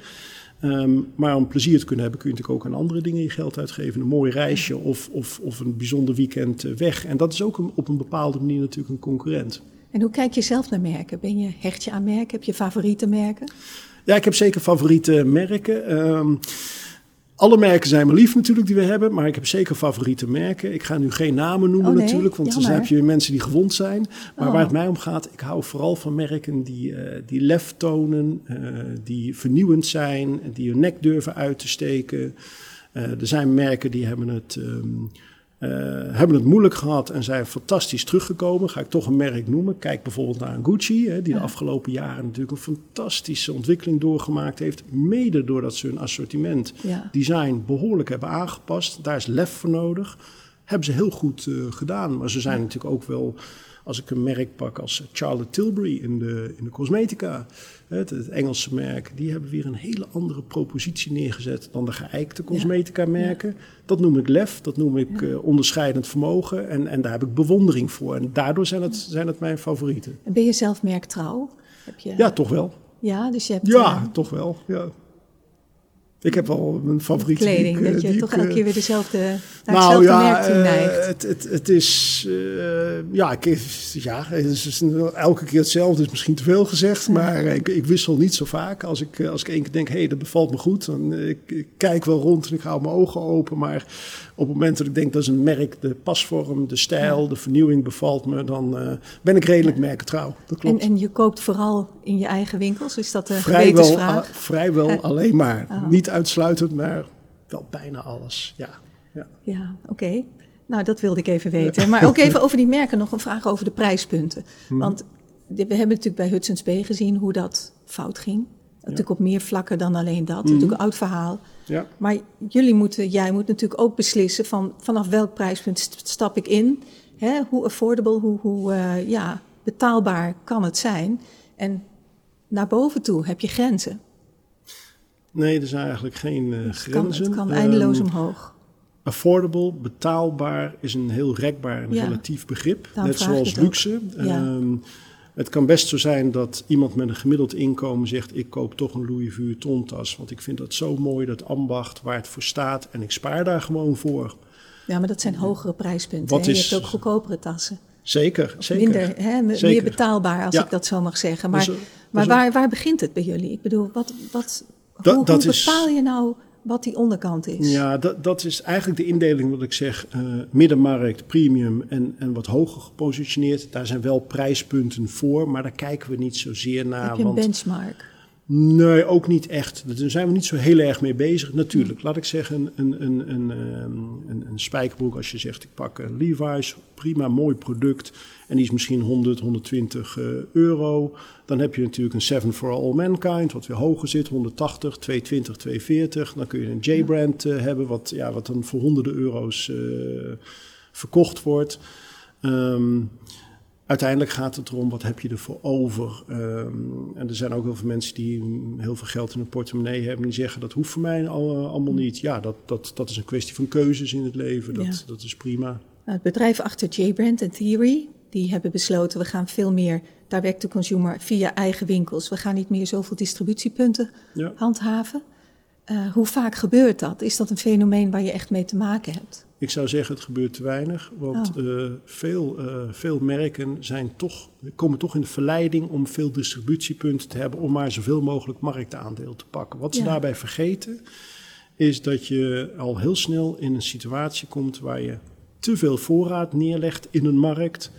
Ehm, maar om plezier te kunnen hebben kun je natuurlijk ook aan andere dingen je geld uitgeven. Een mooi reisje of, of, of een bijzonder weekend weg. En dat is ook een, op een bepaalde manier natuurlijk een concurrent. En hoe kijk je zelf naar merken? Ben je hecht je aan merken? Heb je favoriete merken? Ja, ik heb zeker favoriete merken. Ehm, alle merken zijn me lief natuurlijk die we hebben, maar ik heb zeker favoriete merken. Ik ga nu geen namen noemen Oh nee, natuurlijk, want dan heb je weer mensen die gewond zijn. Maar Oh. waar het mij om gaat, ik hou vooral van merken die, eh, die lef tonen, eh, die vernieuwend zijn, die hun nek durven uit te steken. Eh, er zijn merken die hebben het, ehm, eh, hebben het moeilijk gehad en zijn fantastisch teruggekomen. Ga ik toch een merk noemen. Kijk bijvoorbeeld naar Gucci, hè, die de afgelopen jaren natuurlijk een fantastische ontwikkeling doorgemaakt heeft. Mede doordat ze hun assortiment, Ja. design behoorlijk hebben aangepast. Daar is lef voor nodig. Hebben ze heel goed eh, gedaan. Maar ze zijn natuurlijk ook wel, als ik een merk pak als Charlotte Tilbury in de, in de cosmetica, het, het Engelse merk, die hebben weer een hele andere propositie neergezet dan de geëikte cosmetica merken. Dat noem ik lef, dat noem ik eh, onderscheidend vermogen en, en daar heb ik bewondering voor. En daardoor zijn het, zijn het mijn favorieten. En ben je zelf merktrouw? Heb je, Ja, toch wel. Ja, dus je hebt Ja, eh, toch wel. Ja. Ik heb wel mijn favoriete die kleding, ik, eh, dat je die toch ik, elke eh, keer weer dezelfde, naar nou ja, merk toe eh, neigt. het, het, het is. ja, ik, ja, het is elke keer hetzelfde, is misschien te veel gezegd. Maar ik, ik wissel niet zo vaak. Als ik, als ik één keer denk, hé, hey, dat bevalt me goed. Dan ik, ik kijk wel rond en ik hou mijn ogen open. Maar op het moment dat ik denk dat is een merk, de pasvorm, de stijl, de vernieuwing bevalt me, dan eh, ben ik redelijk merkentrouw. Dat En, klopt. en je koopt vooral in je eigen winkels? Is dat een vrijwel, a- vrijwel alleen maar. Oh. Niet uitsluitend, maar wel bijna alles. Ja. Ja, ja oké. Nou, dat wilde ik even weten. Maar ook even over die merken nog een vraag over de prijspunten. Hmm. Want we hebben natuurlijk bij Hudson's Bay gezien hoe dat fout ging. Natuurlijk op meer vlakken dan alleen dat. Natuurlijk een oud verhaal. Ja. Maar jullie moeten, jij moet natuurlijk ook beslissen van vanaf welk prijspunt st- stap ik in. Hè? Hoe affordable, hoe, hoe eh, ja, betaalbaar kan het zijn. En naar boven toe heb je grenzen. Nee, er zijn eigenlijk geen eh, Het kan, grenzen. het kan eindeloos Ehm, omhoog. Affordable, betaalbaar is een heel rekbaar en Ja. relatief begrip. Daarom Net zoals luxe. Ja. Ehm, het kan best zo zijn dat iemand met een gemiddeld inkomen zegt: Ik koop toch een Louis Vuitton tas. Want ik vind dat zo mooi, dat ambacht waar het voor staat. En ik spaar daar gewoon voor. Ja, maar dat zijn hogere prijspunten. Wat hè? Je hebt ook goedkopere tassen. Zeker, zeker. Minder, hè, Zeker. meer betaalbaar, als Ja. ik dat zo mag zeggen. Maar, Dus, eh, maar dus, waar, waar begint het bij jullie? Ik bedoel, wat, wat, hoe, dat hoe is- bepaal je nou wat die onderkant is? Ja, dat, dat is eigenlijk de indeling wat ik zeg. eh, middenmarkt, premium en, en wat hoger gepositioneerd. Daar zijn wel prijspunten voor, maar daar kijken we niet zozeer naar. heb je een want benchmark? Nee, ook niet echt. Daar zijn we niet zo heel erg mee bezig. Natuurlijk, laat ik zeggen, een, een, een, ehm, een, een spijkerbroek. Als je zegt, ik pak een Levi's, prima, mooi product. En die is misschien 100, 120 eh, euro. Dan heb je natuurlijk een 7 for All Mankind, wat weer hoger zit, 180, 220, 240. Dan kun je een J-brand eh, hebben, wat, ja, wat dan voor honderden euro's eh, verkocht wordt. Ehm, uiteindelijk gaat het erom, wat heb je ervoor over? Ehm, en er zijn ook heel veel mensen die heel veel geld in hun portemonnee hebben. Die zeggen, dat hoeft voor mij al, allemaal niet. Ja, dat, dat, dat is een kwestie van keuzes in het leven. Dat, Ja. dat is prima. Het bedrijf achter J-Brand en Theory, die hebben besloten, we gaan veel meer direct to consumer via eigen winkels. We gaan niet meer zoveel distributiepunten Ja. handhaven. Eh, hoe vaak gebeurt dat? Is dat een fenomeen waar je echt mee te maken hebt? Ik zou zeggen, het gebeurt te weinig. Want Oh. eh, veel, eh, veel merken zijn toch, komen toch in de verleiding om veel distributiepunten te hebben. om maar zoveel mogelijk marktaandeel te pakken. Wat ze daarbij vergeten, is dat je al heel snel in een situatie komt waar je te veel voorraad neerlegt in een markt.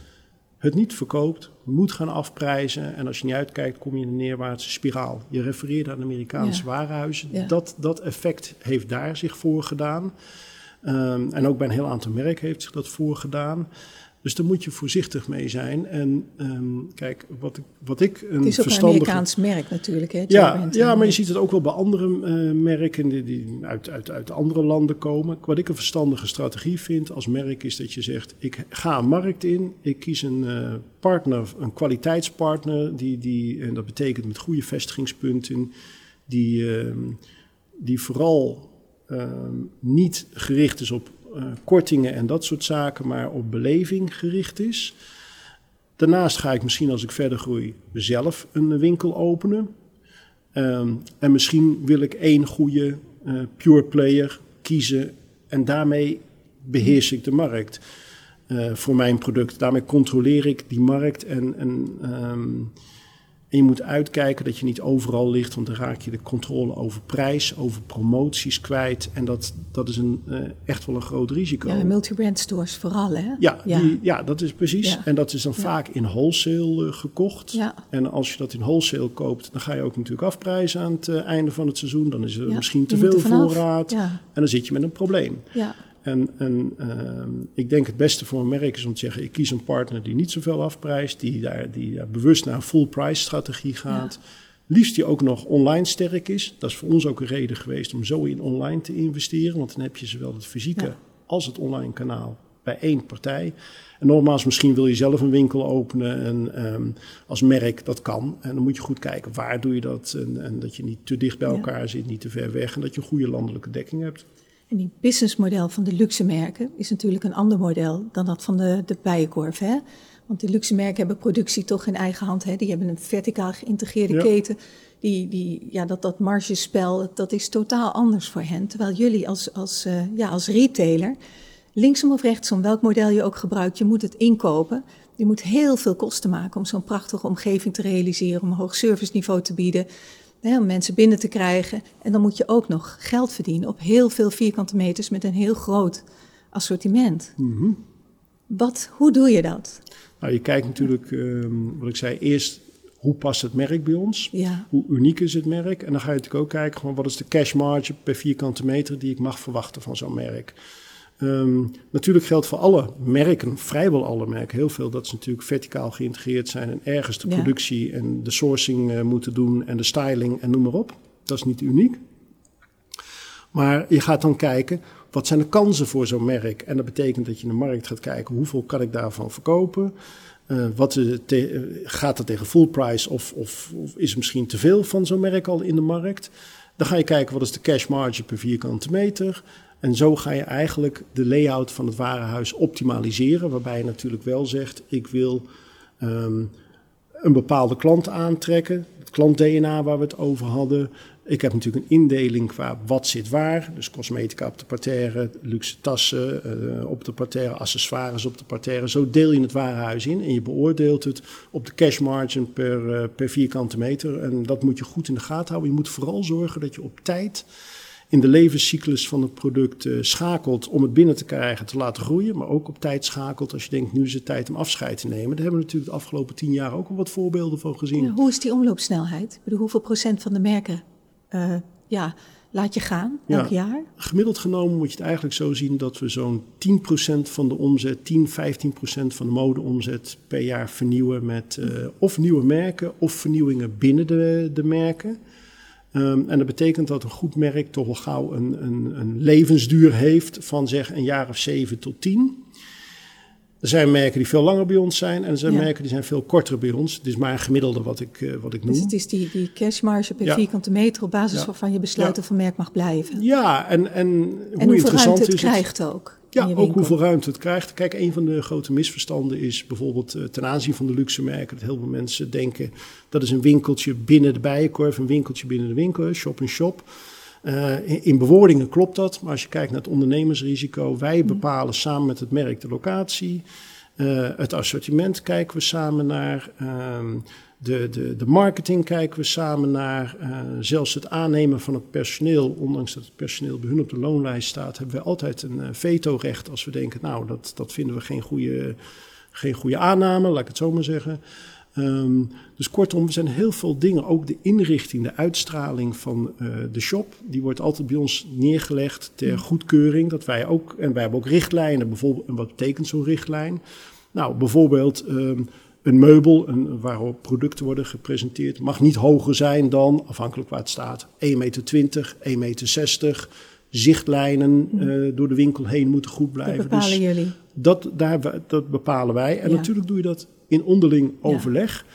Het niet verkoopt, moet gaan afprijzen. En als je niet uitkijkt, kom je in een neerwaartse spiraal. Je refereerde aan Amerikaanse Ja. warenhuizen. Ja. Dat, dat effect heeft daar zich voor gedaan. Ehm, en ook bij een heel aantal merken heeft zich dat voorgedaan. Dus daar moet je voorzichtig mee zijn. En ehm, kijk, wat ik, wat ik een Het is ook een. Amerikaans merk natuurlijk. Hè, Ja, ja, maar je ziet het ook wel bij andere eh, merken die, die uit, uit, uit andere landen komen. Wat ik een verstandige strategie vind als merk is dat je zegt: ik ga een markt in, ik kies een eh, partner, een kwaliteitspartner, die, die, en dat betekent met goede vestigingspunten, die, ehm, die vooral niet gericht is op eh, kortingen en dat soort zaken, maar op beleving gericht is. Daarnaast ga ik misschien als ik verder groei zelf een winkel openen. Ehm, en misschien wil ik één goede eh, pure player kiezen en daarmee beheers ik de markt eh, voor mijn product. Daarmee controleer ik die markt en, en, ehm, en je moet uitkijken dat je niet overal ligt, want dan raak je de controle over prijs, over promoties kwijt. En dat, dat is een, eh, echt wel een groot risico. Ja, multibrand stores vooral, hè? Ja, ja. Die, ja, dat is precies. Ja. En dat is dan Ja. vaak in wholesale eh, gekocht. Ja. En als je dat in wholesale koopt, dan ga je ook natuurlijk afprijzen aan het eh, einde van het seizoen. Dan is er misschien te veel voorraad. Ja. En dan zit je met een probleem. ja. En, en ehm, ik denk het beste voor een merk is om te zeggen: ik kies een partner die niet zoveel afprijst, die daar, die daar bewust naar een full price strategie gaat. Liefst die ook nog online sterk is. Dat is voor ons ook een reden geweest om zo in online te investeren. Want dan heb je zowel het fysieke Ja. als het online kanaal bij één partij. En nogmaals, misschien wil je zelf een winkel openen en, ehm, als merk, dat kan. En dan moet je goed kijken waar doe je dat. En, en dat je niet te dicht bij Ja. elkaar zit, niet te ver weg. En dat je een goede landelijke dekking hebt. En die businessmodel van de luxe merken is natuurlijk een ander model dan dat van de, de bijenkorf. Hè? Want die luxe merken hebben productie toch in eigen hand. Hè? Die hebben een verticaal geïntegreerde Ja. keten. Die, die, ja, dat, dat margespel, dat is totaal anders voor hen. Terwijl jullie als, als, eh, ja, als retailer, linksom of rechtsom, welk model je ook gebruikt, je moet het inkopen. Je moet heel veel kosten maken om zo'n prachtige omgeving te realiseren, om een hoog serviceniveau te bieden, hè, om mensen binnen te krijgen. En dan moet je ook nog geld verdienen op heel veel vierkante meters met een heel groot assortiment. Wat, hoe doe je dat? Nou, je kijkt natuurlijk, ehm, wat ik zei, eerst hoe past het merk bij ons? Ja, Hoe uniek is het merk? En dan ga je natuurlijk ook kijken, gewoon, wat is de cash margin per vierkante meter die ik mag verwachten van zo'n merk? Ehm, natuurlijk geldt voor alle merken, vrijwel alle merken, heel veel dat ze natuurlijk verticaal geïntegreerd zijn en ergens de Ja. productie en de sourcing eh, moeten doen en de styling en noem maar op. Dat is niet uniek. Maar je gaat dan kijken, wat zijn de kansen voor zo'n merk? En dat betekent dat je in de markt gaat kijken, hoeveel kan ik daarvan verkopen? Eh, wat eh, gaat dat tegen full price of, of, of is er misschien te veel van zo'n merk al in de markt? Dan ga je kijken, wat is de cash margin per vierkante meter? En zo ga je eigenlijk de layout van het warenhuis optimaliseren. Waarbij je natuurlijk wel zegt, ik wil ehm, een bepaalde klant aantrekken. Het klant-DNA waar we het over hadden. Ik heb natuurlijk een indeling qua wat zit waar. Dus cosmetica op de parterre, luxe tassen eh, op de parterre, accessoires op de parterre. Zo deel je het warenhuis in en je beoordeelt het op de cash margin per, eh, per vierkante meter. En dat moet je goed in de gaten houden. Je moet vooral zorgen dat je op tijd in de levenscyclus van het product eh, schakelt om het binnen te krijgen, te laten groeien. Maar ook op tijd schakelt als je denkt, nu is het tijd om afscheid te nemen. Daar hebben we natuurlijk de afgelopen tien jaar ook al wat voorbeelden van gezien. Hoe is die omloopsnelheid? Ik bedoel, hoeveel procent van de merken eh, ja, laat je gaan Ja. elk jaar? Gemiddeld genomen moet je het eigenlijk zo zien dat we zo'n 10% van de omzet, 10, 15% van de modeomzet per jaar vernieuwen met eh, of nieuwe merken of vernieuwingen binnen de, de merken. Ehm, en dat betekent dat een goed merk toch wel gauw een, een, een levensduur heeft van zeg een jaar of 7 tot 10. Er zijn merken die veel langer bij ons zijn en er zijn Ja. merken die zijn veel korter bij ons. Het is maar een gemiddelde wat ik, eh, wat ik noem. Dus het is die, die cashmarge per Ja. vierkante meter op basis Ja. waarvan je besluit of een merk mag blijven. Ja, en, en hoe interessant ruimte het is het? krijgt ook. Ja, ook hoeveel ruimte het krijgt. Kijk, een van de grote misverstanden is bijvoorbeeld eh, ten aanzien van de luxe merken. Dat heel veel mensen denken dat is een winkeltje binnen de bijenkorf, een winkeltje binnen de winkel, shop in shop. Eh, in, in bewoordingen klopt dat, maar als je kijkt naar het ondernemersrisico, wij bepalen samen met het merk de locatie. Eh, het assortiment kijken we samen naar. ehm, de, de, de marketing kijken we samen naar. eh, zelfs het aannemen van het personeel, ondanks dat het personeel bij hun op de loonlijst staat, hebben we altijd een eh, vetorecht als we denken, nou, dat, dat vinden we geen goede, geen goede aanname, laat ik het zo maar zeggen. Ehm, dus kortom, er zijn heel veel dingen. Ook de inrichting, de uitstraling van eh, de shop, die wordt altijd bij ons neergelegd ter goedkeuring. Dat wij ook, en wij hebben ook richtlijnen, bijvoorbeeld, en wat betekent zo'n richtlijn? Nou, bijvoorbeeld ehm, een meubel een, waarop producten worden gepresenteerd, mag niet hoger zijn dan, afhankelijk waar het staat, 1,20 meter, 1,60 meter. Zichtlijnen eh, door de winkel heen moeten goed Dat blijven. bepalen Dus jullie. dat, daar, dat bepalen wij. En Ja. natuurlijk doe je dat in onderling overleg.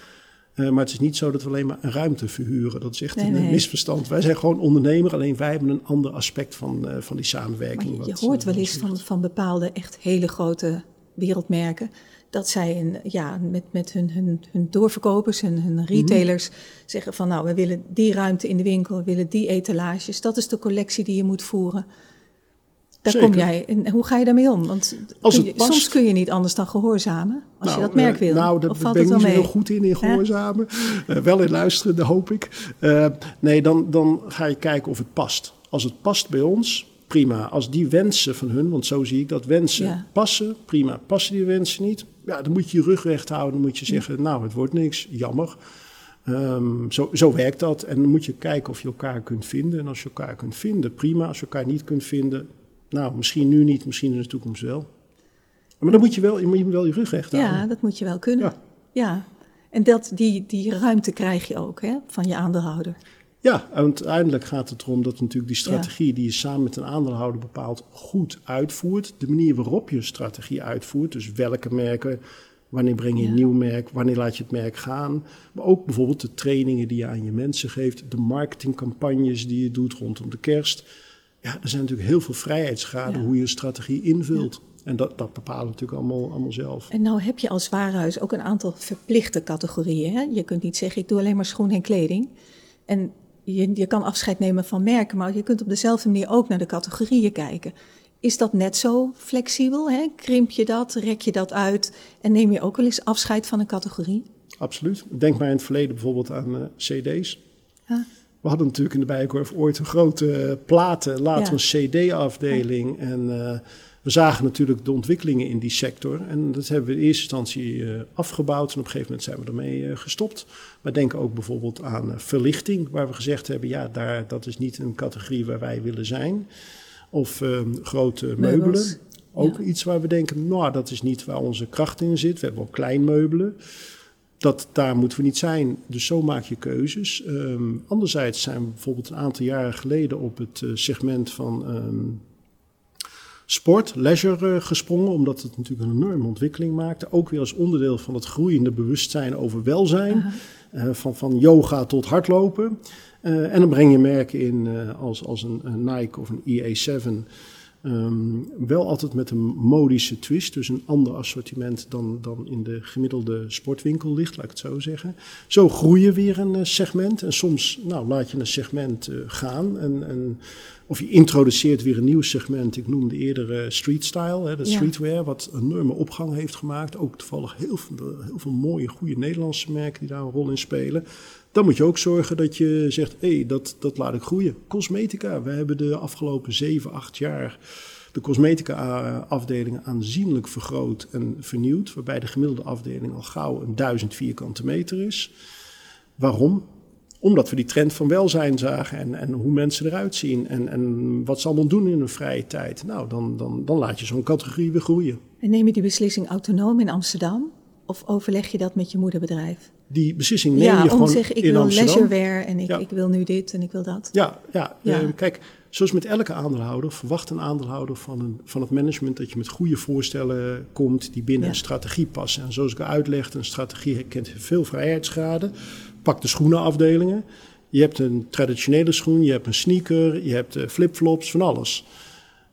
Eh, maar het is niet zo dat we alleen maar een ruimte verhuren. Dat is echt Nee, een nee. misverstand. Wij zijn gewoon ondernemer, alleen wij hebben een ander aspect van, eh, van die samenwerking. je, je wat, hoort wel eens van, van bepaalde echt hele grote wereldmerken. Dat zij een, ja, met, met hun, hun, hun doorverkopers, hun, Mhm. hun retailers zeggen van nou, we willen die ruimte in de winkel, we willen die etalages. Dat is de collectie die je moet voeren. Daar Zeker. kom jij. En hoe ga je daarmee om? Want Als kun het je- past- soms kun je niet anders dan gehoorzamen. Als je Nou, dat merk eh, wil. Nou, daar ben ik niet heel goed in, in gehoorzamen. Eh, wel in luisteren, hoop ik. Eh, nee, dan, dan ga je kijken of het past. Als het past bij ons, prima. Als die wensen van hun, want zo zie ik dat wensen Ja. passen, prima. Passen die wensen niet, ja, dan moet je je rug recht houden. Dan moet je zeggen, nou, het wordt niks, jammer. Ehm, zo, zo werkt dat. En dan moet je kijken of je elkaar kunt vinden. En als je elkaar kunt vinden, prima. Als je elkaar niet kunt vinden, nou, misschien nu niet, misschien in de toekomst wel. Maar dan moet je wel je, moet wel je rug recht houden. Ja, dat moet je wel kunnen. Ja. Ja. En dat, die, die ruimte krijg je ook hè, van je aandeelhouder. Ja, en uiteindelijk gaat het erom dat natuurlijk die strategie die je samen met een aandeelhouder bepaalt, goed uitvoert. De manier waarop je strategie uitvoert, dus welke merken, wanneer breng je een nieuw merk, wanneer laat je het merk gaan. Maar ook bijvoorbeeld de trainingen die je aan je mensen geeft, de marketingcampagnes die je doet rondom de kerst. Ja, er zijn natuurlijk heel veel vrijheidsgraden Ja. hoe je een strategie invult. En dat, dat bepalen we natuurlijk allemaal, allemaal zelf. En nou heb je als warenhuis ook een aantal verplichte categorieën. Hè? Je kunt niet zeggen, ik doe alleen maar schoenen en kleding. En je, je kan afscheid nemen van merken, maar je kunt op dezelfde manier ook naar de categorieën kijken. Is dat net zo flexibel? Hè? Krimp je dat, rek je dat uit en neem je ook wel eens afscheid van een categorie? Absoluut. Denk maar in het verleden bijvoorbeeld aan eh, CD's. Ja. We hadden natuurlijk in de Bijenkorf ooit een grote eh, platen, later Ja. een CD-afdeling. En eh, we zagen natuurlijk de ontwikkelingen in die sector. En dat hebben we in eerste instantie afgebouwd. En op een gegeven moment zijn we ermee gestopt. Maar denk ook bijvoorbeeld aan eh, verlichting, waar we gezegd hebben: ja, daar, dat is niet een categorie waar wij willen zijn. Of eh, grote meubelen. Meubels. Ook iets waar we denken, nou, dat is niet waar onze kracht in zit. We hebben wel kleinmeubelen. Dat, daar moeten we niet zijn. Dus zo maak je keuzes. Um, anderzijds zijn we bijvoorbeeld een aantal jaren geleden op het uh, segment van um, sport, leisure uh, gesprongen. Omdat het natuurlijk een enorme ontwikkeling maakte. Ook weer als onderdeel van het groeiende bewustzijn over welzijn. Uh -huh. Van, van yoga tot hardlopen. en dan breng je merken in als, als een, een Nike of een EA7. Um, wel altijd met een modische twist, dus een ander assortiment dan, dan in de gemiddelde sportwinkel ligt, laat ik het zo zeggen. Zo groei je weer een uh, segment en soms nou, laat je een segment uh, gaan en, en, of je introduceert weer een nieuw segment. Ik noemde eerder uh, street style, hè, de streetwear, ja. wat een enorme opgang heeft gemaakt. Ook toevallig heel veel, heel veel mooie, goede Nederlandse merken die daar een rol in spelen. Dan moet je ook zorgen dat je zegt, hé, hey, dat, dat laat ik groeien. Cosmetica, we hebben de afgelopen 7, 8 jaar de cosmetica-afdelingen aanzienlijk vergroot en vernieuwd. Waarbij de gemiddelde afdeling al gauw een 1000 vierkante meter is. Waarom? Omdat we die trend van welzijn zagen en, en hoe mensen eruit zien en, en wat ze allemaal doen in hun vrije tijd. Nou, dan, dan, dan laat je zo'n categorie weer groeien. En neem je die beslissing autonoom in Amsterdam? Of overleg je dat met je moederbedrijf? Die beslissing neem ja, je gewoon ik in wil Amsterdam. leisurewear en ik, Ja. ik wil nu dit en ik wil dat. Ja, ja. Ja. eh, kijk, zoals met elke aandeelhouder, verwacht een aandeelhouder van, een, van het management dat je met goede voorstellen komt die binnen een strategie passen. En zoals ik al uitlegde, een strategie kent veel vrijheidsgraden. Pak de schoenenafdelingen. Je hebt een traditionele schoen, je hebt een sneaker, je hebt eh, flipflops, van alles.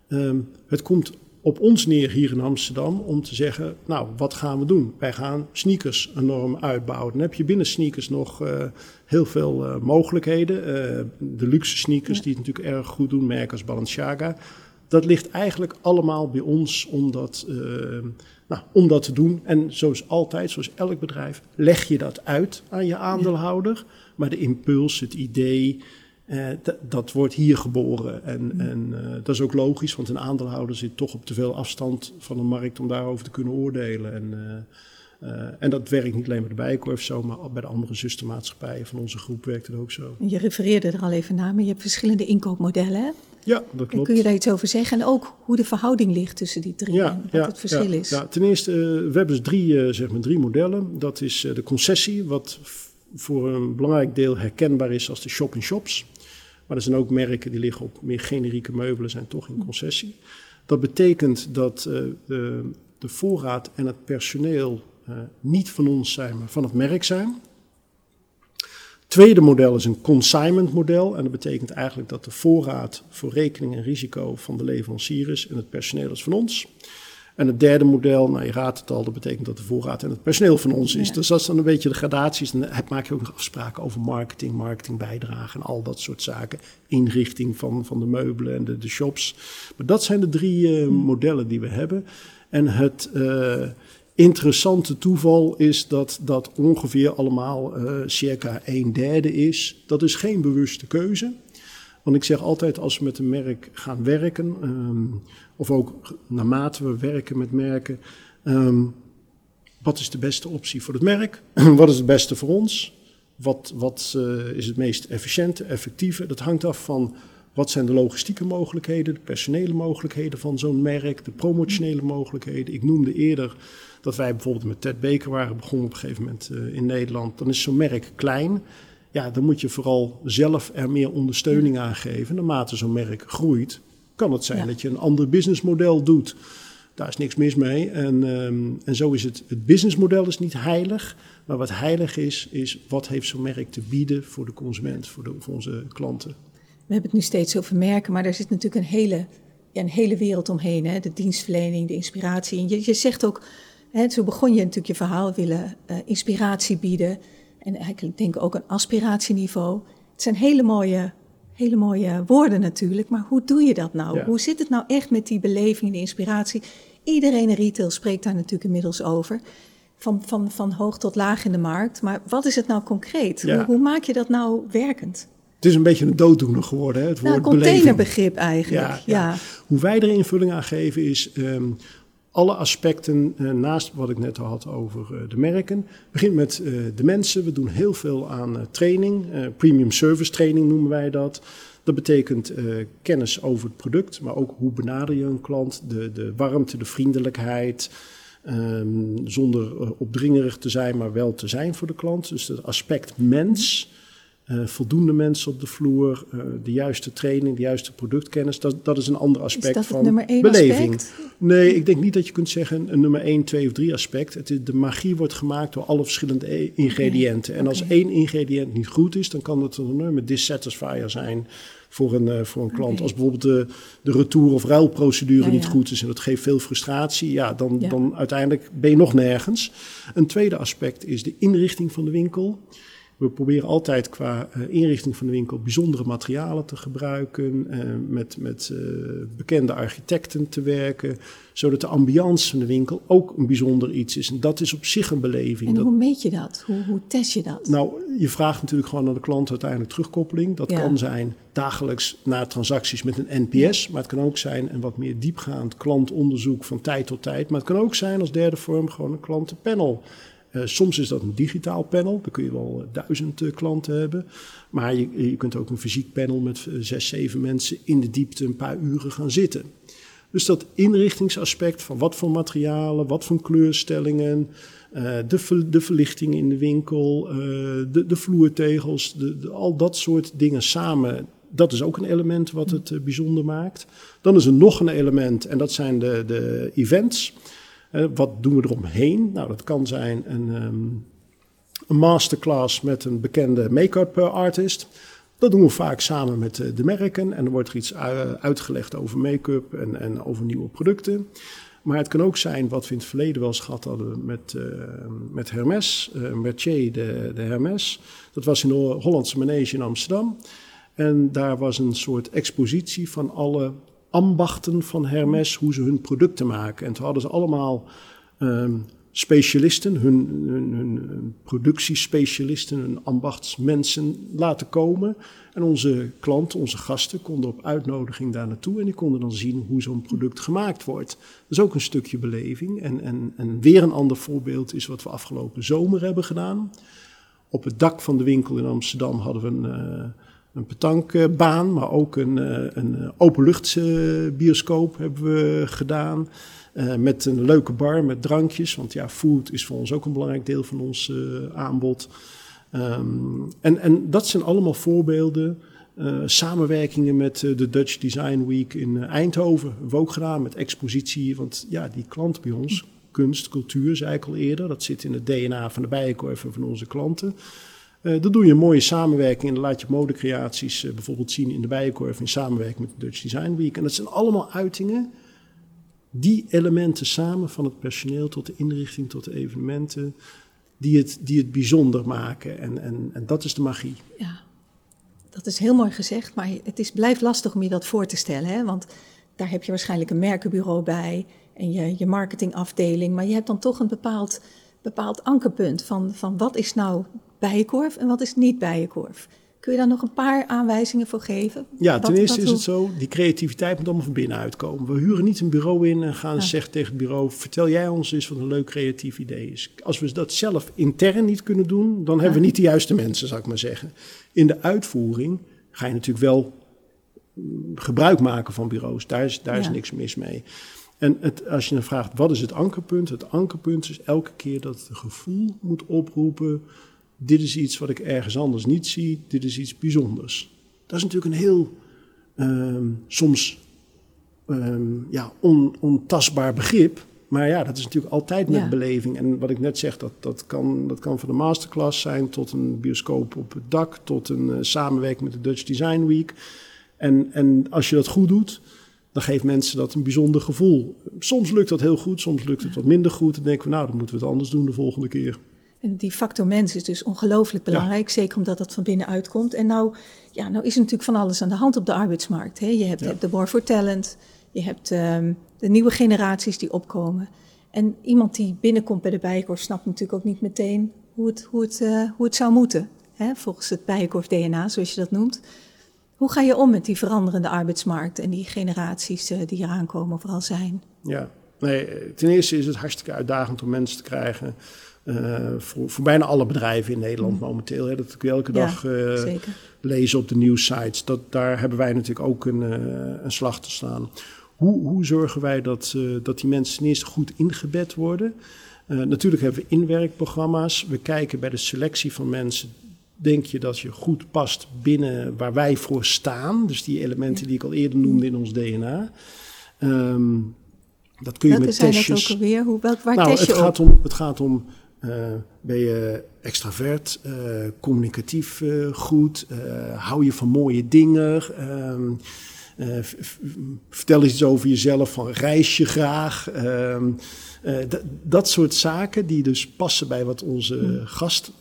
Ehm, het komt op ons neer hier in Amsterdam om te zeggen, nou, wat gaan we doen? Wij gaan sneakers enorm uitbouwen. Dan heb je binnen sneakers nog eh, heel veel eh, mogelijkheden. Eh, de luxe sneakers Ja. die het natuurlijk erg goed doen, merken als Balenciaga. Dat ligt eigenlijk allemaal bij ons om dat, nou, om dat te doen. En zoals altijd, zoals elk bedrijf, leg je dat uit aan je aandeelhouder. Maar de impuls, het idee, eh, dat wordt hier geboren. En, en eh, dat is ook logisch, want een aandeelhouder zit toch op te veel afstand van de markt om daarover te kunnen oordelen. En, eh, en dat werkt niet alleen bij de Bijenkorf zo, maar bij de andere zustermaatschappijen van onze groep werkt het ook zo. Je refereerde er al even naar, maar je hebt verschillende inkoopmodellen. hè? Ja, dat En klopt. kun je daar iets over zeggen? En ook hoe de verhouding ligt tussen die drie en wat het verschil ja, is. Ja, ten eerste, we hebben dus drie, zeg maar drie modellen. Dat is de concessie, wat voor een belangrijk deel herkenbaar is als de shop-in-shops. Maar er zijn ook merken die liggen op meer generieke meubelen, zijn toch in concessie. Dat betekent dat eh, de, de voorraad en het personeel eh, niet van ons zijn, maar van het merk zijn. Tweede model is een consignment model. En dat betekent eigenlijk dat de voorraad voor rekening en risico van de leverancier is en het personeel is van ons. En het derde model, nou je raadt het al, dat betekent dat de voorraad en het personeel van ons is. Ja. Dus dat is dan een beetje de gradaties. Dan heb- maak je ook nog afspraken over marketing, marketingbijdrage en al dat soort zaken. Inrichting van, van de meubelen en de, de shops. Maar dat zijn de drie eh, modellen die we hebben. En het eh, interessante toeval is dat dat ongeveer allemaal eh, circa een derde is. Dat is geen bewuste keuze. Want ik zeg altijd, als we met een merk gaan werken, ehm, of ook naarmate we werken met merken, ehm, wat is de beste optie voor het merk? wat is het beste voor ons? Wat, wat eh, is het meest efficiënte, effectieve? Dat hangt af van wat zijn de logistieke mogelijkheden, de personele mogelijkheden van zo'n merk, de promotionele mogelijkheden. Ik noemde eerder dat wij bijvoorbeeld met Ted Baker waren begonnen op een gegeven moment eh, in Nederland. Dan is zo'n merk klein. Ja, dan moet je vooral zelf er meer ondersteuning aan geven. Naarmate zo'n merk groeit, kan het zijn Ja. dat je een ander businessmodel doet. Daar is niks mis mee. En, ehm, en zo is het. Het businessmodel is niet heilig. Maar wat heilig is, is wat heeft zo'n merk te bieden voor de consument, voor, de, voor onze klanten. We hebben het nu steeds over merken, maar er zit natuurlijk een hele, ja, een hele wereld omheen. Hè? De dienstverlening, de inspiratie. En je, je zegt ook, hè, zo begon je natuurlijk je verhaal, willen eh, inspiratie bieden. En eigenlijk denk ik ook een aspiratieniveau. Het zijn hele mooie, hele mooie woorden natuurlijk, maar hoe doe je dat nou? Ja. Hoe zit het nou echt met die beleving, de inspiratie? Iedereen in retail spreekt daar natuurlijk inmiddels over. Van, van, van hoog tot laag in de markt. Maar wat is het nou concreet? Ja. Hoe, hoe maak je dat nou werkend? Het is een beetje een dooddoener geworden, hè, het Nou, woord een beleving. containerbegrip eigenlijk. Ja, Ja, ja. Hoe wij er invulling aan geven is ehm, alle aspecten eh, naast wat ik net al had over eh, de merken. Begint met eh, de mensen. We doen heel veel aan training, premium service training noemen wij dat. Dat betekent kennis over het product, maar ook hoe benader je een klant, de, de warmte, de vriendelijkheid. Um, zonder opdringerig te zijn, maar wel te zijn voor de klant. Dus het aspect mens uh, voldoende mensen op de vloer, uh, de juiste training, de juiste productkennis. Dat, dat is een ander aspect is dat van één beleving. Aspect? Nee, ik denk niet dat je kunt zeggen een nummer 1, 2 of 3 aspect. Het is, de magie wordt gemaakt door alle verschillende e- ingrediënten. Okay. En als okay. één ingrediënt niet goed is, dan kan het een enorme dissatisfier zijn voor een, uh, voor een klant. Okay. Als bijvoorbeeld de, de retour- of ruilprocedure ja, niet ja. goed is en dat geeft veel frustratie, ja, dan, ja. dan uiteindelijk ben je nog nergens. Een tweede aspect is de inrichting van de winkel. We proberen altijd qua uh, inrichting van de winkel bijzondere materialen te gebruiken, uh, met, met uh, bekende architecten te werken, zodat de ambiance van de winkel ook een bijzonder iets is. En dat is op zich een beleving. En dat, hoe meet je dat? Hoe, hoe, test je dat? Nou, je vraagt natuurlijk gewoon aan de klant uiteindelijk terugkoppeling. Dat ja. kan zijn dagelijks na transacties met een NPS, maar het kan ook zijn een wat meer diepgaand klantonderzoek van tijd tot tijd. Maar het kan ook zijn als derde vorm gewoon een klantenpanel. Uh, soms is dat een digitaal panel, dan kun je wel duizend uh, klanten hebben. Maar je, je, kunt ook een fysiek panel met uh, zes, zeven mensen in de diepte een paar uren gaan zitten. Dus dat inrichtingsaspect van wat voor materialen, wat voor kleurstellingen, de, de, verlichting in de winkel, de, de, vloertegels, de, al dat soort dingen samen. Dat is ook een element wat het bijzonder maakt. Dan is er nog een element en dat zijn de, de events. Uh, wat doen we eromheen? Nou, dat kan zijn een, um, een masterclass met een bekende make-up artist. Dat doen we vaak samen met uh, de merken. En er wordt er iets uitgelegd over make-up en, en, over nieuwe producten. Maar het kan ook zijn wat we in het verleden wel eens gehad hadden met, uh, met Hermes, Mercier de, de Hermes. Dat was in de Hollandse Manege in Amsterdam. En daar was een soort expositie van alle ambachten van Hermes, hoe ze hun producten maken. En toen hadden ze allemaal um, specialisten, hun, hun, productiespecialisten, hun ambachtsmensen laten komen. En onze klanten, onze gasten, konden op uitnodiging daar naartoe en die konden dan zien hoe zo'n product gemaakt wordt. Dat is ook een stukje beleving. En, en, en weer een ander voorbeeld is wat we afgelopen zomer hebben gedaan. Op het dak van de winkel in Amsterdam hadden we een. Uh, een petankbaan, maar ook een, een openluchtbioscoop hebben we gedaan. Uh, met een leuke bar met drankjes, want ja, food is voor ons ook een belangrijk deel van ons aanbod. Um, en, en dat zijn allemaal voorbeelden. Samenwerkingen met de Dutch Design Week in Eindhoven hebben we ook gedaan met expositie. Want ja, die klant bij ons, kunst, cultuur, zei ik al eerder, dat zit in het DNA van de bijenkorf van onze klanten. Uh, dan doe je een mooie samenwerking en dan laat je modecreaties uh, bijvoorbeeld zien in de Bijenkorf in samenwerking met de Dutch Design Week. En dat zijn allemaal uitingen, die elementen samen, van het personeel tot de inrichting tot de evenementen, die het, die het bijzonder maken. En, en, en dat is de magie. Ja, dat is heel mooi gezegd, maar het is, blijft lastig om je dat voor te stellen. Hè? Want daar heb je waarschijnlijk een merkenbureau bij en je, je marketingafdeling, maar je hebt dan toch een bepaald, bepaald ankerpunt van, van wat is nou bijenkorf en wat is niet bijenkorf. Kun je daar nog een paar aanwijzingen voor geven? Ja, wat, ten eerste is het zo, die creativiteit moet allemaal van binnenuit komen. We huren niet een bureau in en gaan ja. zeggen tegen het bureau... vertel jij ons eens wat een leuk creatief idee is. Als we dat zelf intern niet kunnen doen... dan ja. hebben we niet de juiste mensen, zou ik maar zeggen. In de uitvoering ga je natuurlijk wel gebruik maken van bureaus. Daar is, daar ja. is niks mis mee. En het, als je dan vraagt, wat is het ankerpunt? Het ankerpunt is elke keer dat het gevoel moet oproepen dit is iets wat ik ergens anders niet zie, dit is iets bijzonders. Dat is natuurlijk een heel um, soms um, ja, on, ontastbaar begrip. Maar ja, dat is natuurlijk altijd met ja. beleving. En wat ik net zeg, dat, dat, kan, dat kan van de masterclass zijn tot een bioscoop op het dak, tot een uh, samenwerking met de Dutch Design Week. En, en als je dat goed doet, dan geeft mensen dat een bijzonder gevoel. Soms lukt dat heel goed, soms lukt het wat minder goed. Dan denken we, nou, dan moeten we het anders doen de volgende keer. En die factor mens is dus ongelooflijk belangrijk, ja. zeker omdat dat van binnenuit komt. En nou, ja, nou is er natuurlijk van alles aan de hand op de arbeidsmarkt. Hè? Je hebt, ja. de War for Talent, je hebt um, de nieuwe generaties die opkomen. En iemand die binnenkomt bij de Bijenkorf snapt natuurlijk ook niet meteen hoe het, hoe het, uh, hoe het zou moeten. Hè? Volgens het Bijenkorf-DNA, zoals je dat noemt. Hoe ga je om met die veranderende arbeidsmarkt en die generaties uh, die eraan komen, vooral zijn? Ja, Nee, ten eerste is het hartstikke uitdagend om mensen te krijgen. Uh, voor, voor, bijna alle bedrijven in Nederland mm. momenteel. Hè, dat ik elke dag lezen op de nieuwsites. Dat, daar hebben wij natuurlijk ook een, uh, een slag te staan. Hoe, hoe zorgen wij dat, dat die mensen ten eerste goed ingebed worden? natuurlijk hebben we inwerkprogramma's. We kijken bij de selectie van mensen denk je dat je goed past binnen waar wij voor staan. Dus die elementen die ik al eerder noemde in ons DNA. Um, dat kun je Welke met zijn testjes. dat ook alweer? Hoe, welk, waar nou, test je het op? gaat om, het gaat om uh, ben je extravert, uh, communicatief uh, goed, hou je van mooie dingen, ehm, vertel eens iets over jezelf, van reis je graag. Ehm, dat soort zaken die dus passen bij wat onze Hmm. gast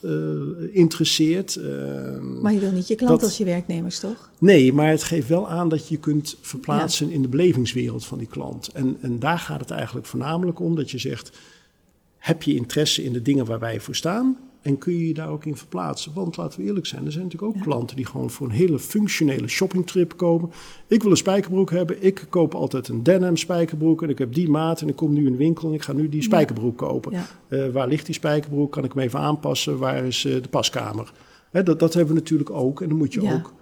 interesseert. Ehm, Maar je wil niet je klant dat- als je werknemers, toch? Nee, maar het geeft wel aan dat je je kunt verplaatsen in de belevingswereld van die klant. En, en daar gaat het eigenlijk voornamelijk om dat je zegt: heb je interesse in de dingen waar wij voor staan? En kun je je daar ook in verplaatsen? Want laten we eerlijk zijn, er zijn natuurlijk ook klanten die gewoon voor een hele functionele shoppingtrip komen. Ik wil een spijkerbroek hebben. Ik koop altijd een denim spijkerbroek. En ik heb die maat. En ik kom nu in de winkel en ik ga nu die spijkerbroek kopen. Ja. Eh, waar ligt die spijkerbroek? Kan ik hem even aanpassen? Waar is eh, de paskamer? Hè, dat, dat hebben we natuurlijk ook. En dan moet je Ja. ook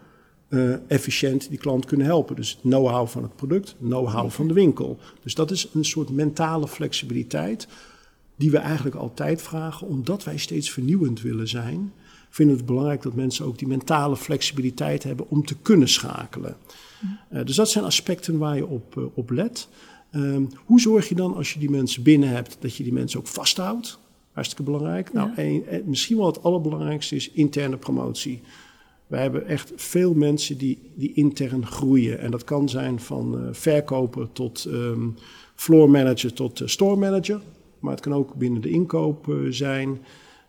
eh, efficiënt die klant kunnen helpen. Dus know-how van het product, know-how van de winkel. Dus dat is een soort mentale flexibiliteit die we eigenlijk altijd vragen, omdat wij steeds vernieuwend willen zijn. Vinden we het belangrijk dat mensen ook die mentale flexibiliteit hebben om te kunnen schakelen. Eh, dus dat zijn aspecten waar je op, eh, op let. Ehm, hoe zorg je dan als je die mensen binnen hebt, dat je die mensen ook vasthoudt? Hartstikke belangrijk. Nou, en, en misschien wel het allerbelangrijkste is interne promotie. Wij hebben echt veel mensen die, die intern groeien. En dat kan zijn van eh, verkoper tot ehm floor manager tot eh, store manager. Maar het kan ook binnen de inkoop eh, zijn.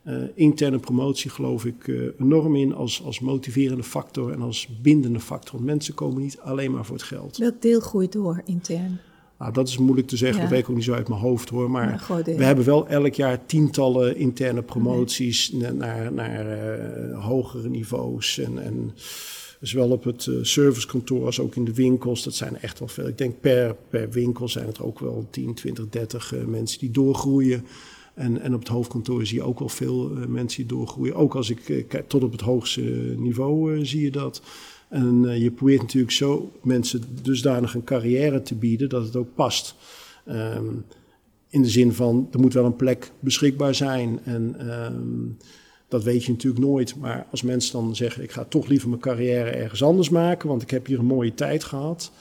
Eh, interne promotie geloof ik eh, enorm in als, als motiverende factor en als bindende factor. Want mensen komen niet alleen maar voor het geld. Welk deel groeit door intern? Nou, dat is moeilijk te zeggen, Ja. dat weet ik ook niet zo uit mijn hoofd hoor. Maar we hebben wel elk jaar tientallen interne promoties na- naar, naar hogere niveaus. En, en zowel op het eh, servicekantoor als ook in de winkels. Dat zijn echt wel veel. Ik denk per, per winkel zijn het ook wel 10, 20, 30 eh, mensen die doorgroeien. En, en op het hoofdkantoor zie je ook wel veel eh, mensen die doorgroeien. Ook als ik eh, kijk, tot op het hoogste niveau zie je dat. En je probeert natuurlijk zo mensen dusdanig een carrière te bieden dat het ook past. Ehm, in de zin van, er moet wel een plek beschikbaar zijn. En ehm, dat weet je natuurlijk nooit. Maar als mensen dan zeggen, ik ga toch liever mijn carrière ergens anders maken, want ik heb hier een mooie tijd gehad.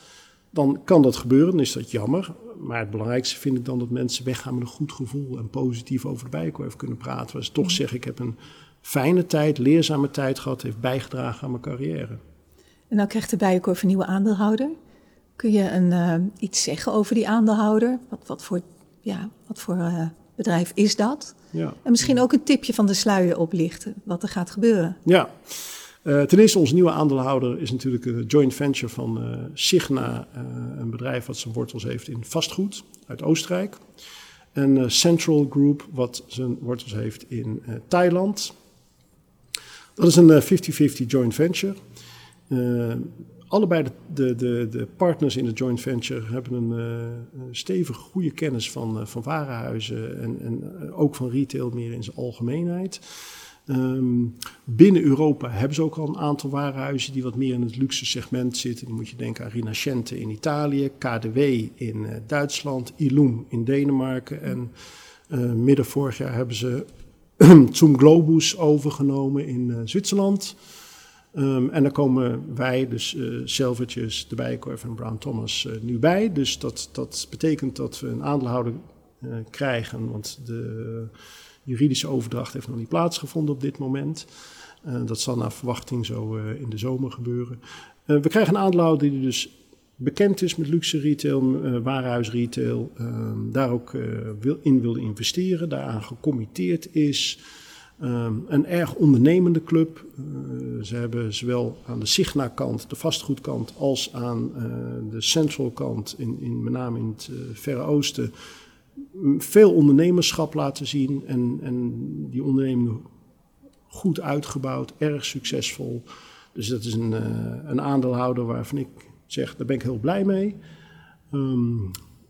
Dan kan dat gebeuren, dan is dat jammer. Maar het belangrijkste vind ik dan dat mensen weggaan met een goed gevoel en positief over de Bijenkorf kunnen praten. Waar ze toch zeggen, ik heb een fijne tijd, leerzame tijd gehad, heeft bijgedragen aan mijn carrière. En dan krijgt de Bijenkorf een nieuwe aandeelhouder. Kun je een, eh, iets zeggen over die aandeelhouder? Wat, wat voor, ja, wat voor eh, bedrijf is dat? Ja. En misschien ook een tipje van de sluier oplichten, wat er gaat gebeuren. Ja, Eh, ten eerste onze nieuwe aandeelhouder is natuurlijk een joint venture van eh, Signa, eh, een bedrijf wat zijn wortels heeft in vastgoed uit Oostenrijk. En Central Group wat zijn wortels heeft in Thailand. Dat is een eh, 50-50 joint venture. Allebei de, de, de, de partners in de joint venture hebben een eh, stevige goede kennis van, eh, van warenhuizen en, en eh, ook van retail meer in zijn algemeenheid. Ehm, binnen Europa hebben ze ook al een aantal warenhuizen die wat meer in het luxe segment zitten. Dan moet je denken aan Rinascente in Italië, KDW in Duitsland, Ilum in Denemarken. En midden vorig jaar hebben ze Zoom Globus overgenomen in Zwitserland. Ehm, en daar komen wij, dus Selvertjes, De Bijenkorf en Brown Thomas, eh, nu bij. Dus dat, dat betekent dat we een aandeelhouder eh, krijgen, want de juridische overdracht heeft nog niet plaatsgevonden op dit moment. Dat zal naar verwachting zo in de zomer gebeuren. We krijgen een aandeelhouder die dus bekend is met luxe retail, ehm, daar ook wil, in wil investeren, daaraan gecommitteerd is. Ehm, een erg ondernemende club. Eh, ze hebben zowel aan de Signa-kant, de vastgoedkant, als aan eh, de Central-kant, in, in, met name in het eh, Verre Oosten, veel ondernemerschap laten zien. En, en die onderneming goed uitgebouwd, erg succesvol. Dus dat is een, een aandeelhouder waarvan ik zeg, daar ben ik heel blij mee. Ehm,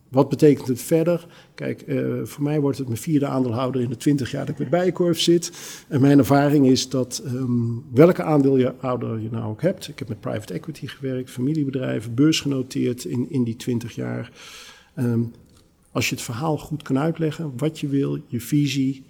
wat betekent het verder? Kijk, uh, voor mij wordt het mijn vierde aandeelhouder in de 20 jaar dat ik bij Bijenkorf zit. En mijn ervaring is dat um, welke aandeelhouder je nou ook hebt. Ik heb met private equity gewerkt, familiebedrijven, beursgenoteerd in, in die 20 jaar. Um, als je het verhaal goed kan uitleggen, wat je wil, je visie,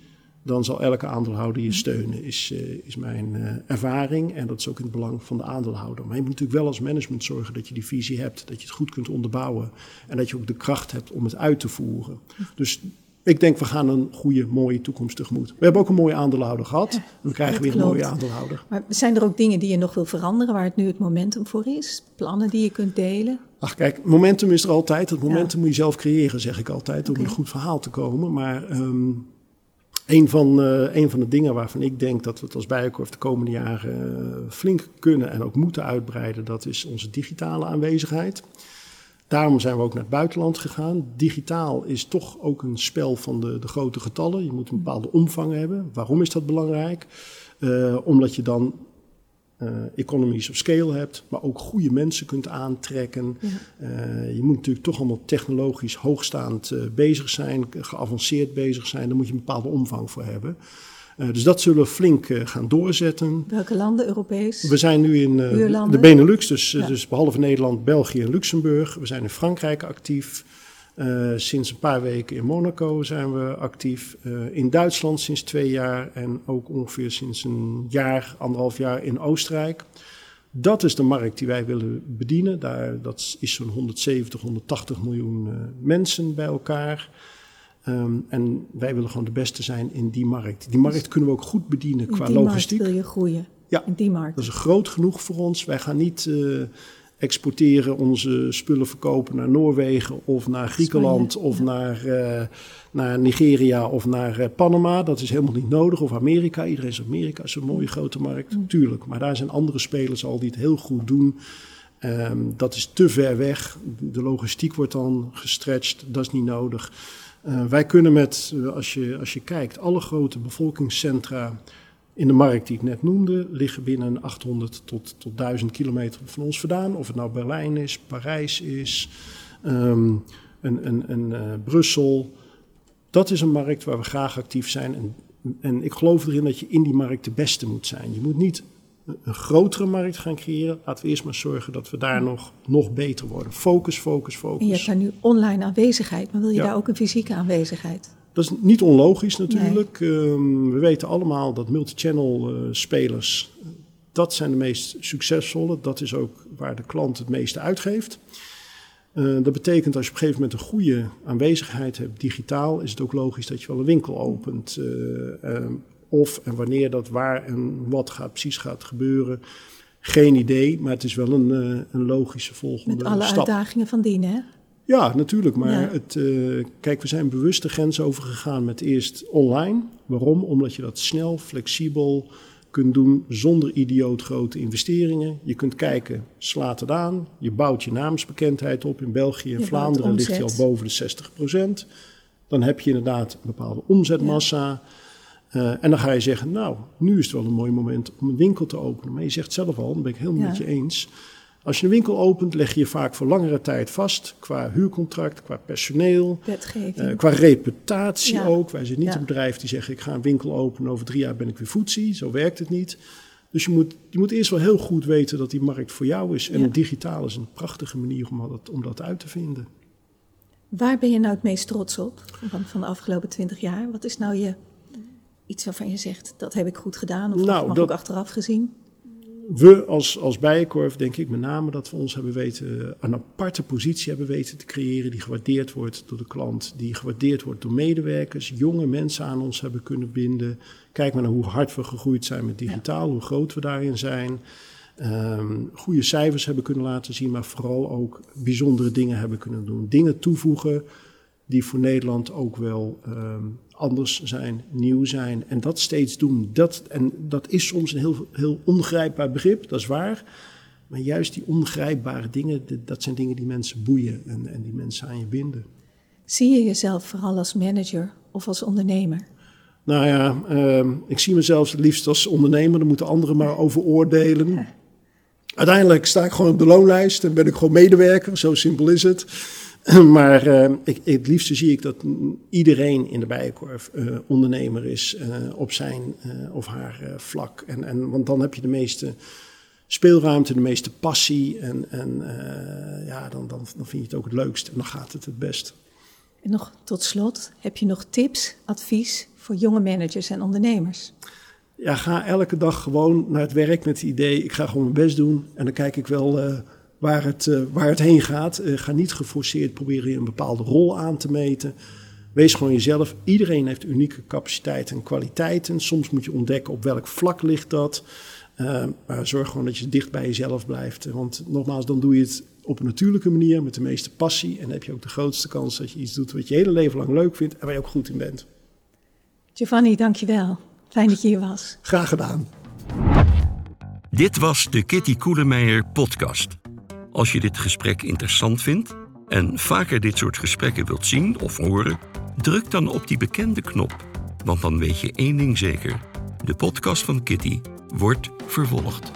dan zal elke aandeelhouder je steunen, is, uh, is mijn uh, ervaring. En dat is ook in het belang van de aandeelhouder. Maar je moet natuurlijk wel als management zorgen dat je die visie hebt, dat je het goed kunt onderbouwen en dat je ook de kracht hebt om het uit te voeren. Dus ik denk, we gaan een goede, mooie toekomst tegemoet. We hebben ook een mooie aandeelhouder gehad. We krijgen weer een mooie aandeelhouder. Maar zijn er ook dingen die je nog wil veranderen, waar het nu het momentum voor is? Plannen die je kunt delen? Ach kijk, momentum is er altijd. Het momentum moet je zelf creëren, zeg ik altijd, om okay. een goed verhaal te komen. Maar um, een, van, een van de dingen waarvan ik denk dat we het als Bijenkorf de komende jaren uh, flink kunnen en ook moeten uitbreiden, dat is onze digitale aanwezigheid. Daarom zijn we ook naar het buitenland gegaan. Digitaal is toch ook een spel van de, de grote getallen. Je moet een bepaalde omvang hebben. Waarom is dat belangrijk? Uh, omdat je dan uh, economies of scale hebt, maar ook goede mensen kunt aantrekken. Ja. Uh, je moet natuurlijk toch allemaal technologisch hoogstaand uh, bezig zijn, geavanceerd bezig zijn. Daar moet je een bepaalde omvang voor hebben. dus dat zullen we flink gaan doorzetten. Welke landen, Europees? We zijn nu in de Benelux, dus, ja. dus behalve Nederland, België en Luxemburg. We zijn in Frankrijk actief. Uh, sinds een paar weken in Monaco zijn we actief. Uh, in Duitsland sinds twee jaar en ook ongeveer sinds een jaar, anderhalf jaar in Oostenrijk. Dat is de markt die wij willen bedienen. Daar, dat is zo'n 170, 180 miljoen uh, mensen bij elkaar. Um, en wij willen gewoon de beste zijn in die markt. Die markt kunnen we ook goed bedienen qua in die logistiek. Markt wil je groeien. Ja, in die markt. dat is groot genoeg voor ons. Wij gaan niet exporteren, onze spullen verkopen naar Noorwegen of naar Griekenland Spanje, of ja. naar, uh, naar Nigeria of naar uh, Panama. Dat is helemaal niet nodig. Of Amerika. Iedereen zegt Amerika is een mooie grote markt. Mm. Tuurlijk. Maar daar zijn andere spelers al die het heel goed doen. Um, dat is te ver weg. De logistiek wordt dan gestretched. Dat is niet nodig. Uh, wij kunnen met, als je, als je kijkt, alle grote bevolkingscentra in de markt die ik net noemde, liggen binnen 800 tot, tot 1000 kilometer van ons vandaan. Of het nou Berlijn is, Parijs is, um, een, een, een, uh, Brussel. Dat is een markt waar we graag actief zijn. En, en ik geloof erin dat je in die markt de beste moet zijn. Je moet niet een grotere markt gaan creëren. Laten we eerst maar zorgen dat we daar nog, nog beter worden. Focus, focus, focus. En je hebt daar nu online aanwezigheid, maar wil je ja. daar ook een fysieke aanwezigheid? Dat is niet onlogisch natuurlijk. Nee. Um, we weten allemaal dat multichannel uh, spelers, dat zijn de meest succesvolle. Dat is ook waar de klant het meeste uitgeeft. Uh, dat betekent als je op een gegeven moment een goede aanwezigheid hebt digitaal, is het ook logisch dat je wel een winkel opent. Uh, um, of en wanneer dat waar en wat gaat, precies gaat gebeuren. Geen idee, maar het is wel een, een logische volgende stap. Met alle stap. uitdagingen van dien, hè? Ja, natuurlijk. Maar ja. Het, uh, kijk, we zijn bewust de grens overgegaan met eerst online. Waarom? Omdat je dat snel, flexibel kunt doen zonder idioot grote investeringen. Je kunt kijken, slaat het aan. Je bouwt je naamsbekendheid op. In België en Vlaanderen ligt je al boven de 60 procent. Dan heb je inderdaad een bepaalde omzetmassa. Ja. Uh, en dan ga je zeggen, nou, nu is het wel een mooi moment om een winkel te openen. Maar je zegt zelf al, dat ben ik helemaal ja. met je eens... Als je een winkel opent, leg je je vaak voor langere tijd vast. Qua huurcontract, qua personeel. Uh, qua reputatie ja. ook. Wij zijn niet ja. een bedrijf die zegt: ik ga een winkel openen. Over drie jaar ben ik weer voetzie. Zo werkt het niet. Dus je moet, je moet eerst wel heel goed weten dat die markt voor jou is. En ja. digitaal is een prachtige manier om dat, om dat uit te vinden. Waar ben je nou het meest trots op van, van de afgelopen twintig jaar? Wat is nou je iets waarvan je zegt: dat heb ik goed gedaan? Of nou, mag dat, ook achteraf gezien? We als, als Bijenkorf denk ik met name dat we ons hebben weten, een aparte positie hebben weten te creëren die gewaardeerd wordt door de klant, die gewaardeerd wordt door medewerkers, jonge mensen aan ons hebben kunnen binden. Kijk maar naar hoe hard we gegroeid zijn met digitaal, ja. hoe groot we daarin zijn. Um, goede cijfers hebben kunnen laten zien, maar vooral ook bijzondere dingen hebben kunnen doen. Dingen toevoegen die voor Nederland ook wel um, anders zijn, nieuw zijn en dat steeds doen. Dat, en dat is soms een heel, heel ongrijpbaar begrip, dat is waar. Maar juist die ongrijpbare dingen, dat zijn dingen die mensen boeien en, en die mensen aan je binden. Zie je jezelf vooral als manager of als ondernemer? Nou ja, uh, ik zie mezelf het liefst als ondernemer. Daar moeten anderen maar over oordelen. Ja. Uiteindelijk sta ik gewoon op de loonlijst en ben ik gewoon medewerker. Zo simpel is het. maar uh, ik, het liefste zie ik dat iedereen in de bijenkorf uh, ondernemer is uh, op zijn of haar vlak. En, en, want dan heb je de meeste speelruimte, de meeste passie. En, en ja, dan, dan, dan vind je het ook het leukst en dan gaat het het best. En nog tot slot, heb je nog tips, advies voor jonge managers en ondernemers? Ja, ga elke dag gewoon naar het werk met het idee, ik ga gewoon mijn best doen. En dan kijk ik wel waar het, uh, waar het heen gaat. Uh, ga niet geforceerd proberen een bepaalde rol aan te meten. Wees gewoon jezelf. Iedereen heeft unieke capaciteiten en kwaliteiten. Soms moet je ontdekken op welk vlak ligt dat. Uh, maar zorg gewoon dat je dicht bij jezelf blijft. Want nogmaals, dan doe je het op een natuurlijke manier met de meeste passie. En dan heb je ook de grootste kans dat je iets doet wat je hele leven lang leuk vindt en waar je ook goed in bent. Giovanni, dankjewel. Fijn dat je hier was. Graag gedaan. Dit was de Kitty Koelemeijer podcast. Als je dit gesprek interessant vindt en vaker dit soort gesprekken wilt zien of horen, druk dan op die bekende knop. Want dan weet je één ding zeker: de podcast van Kitty wordt vervolgd.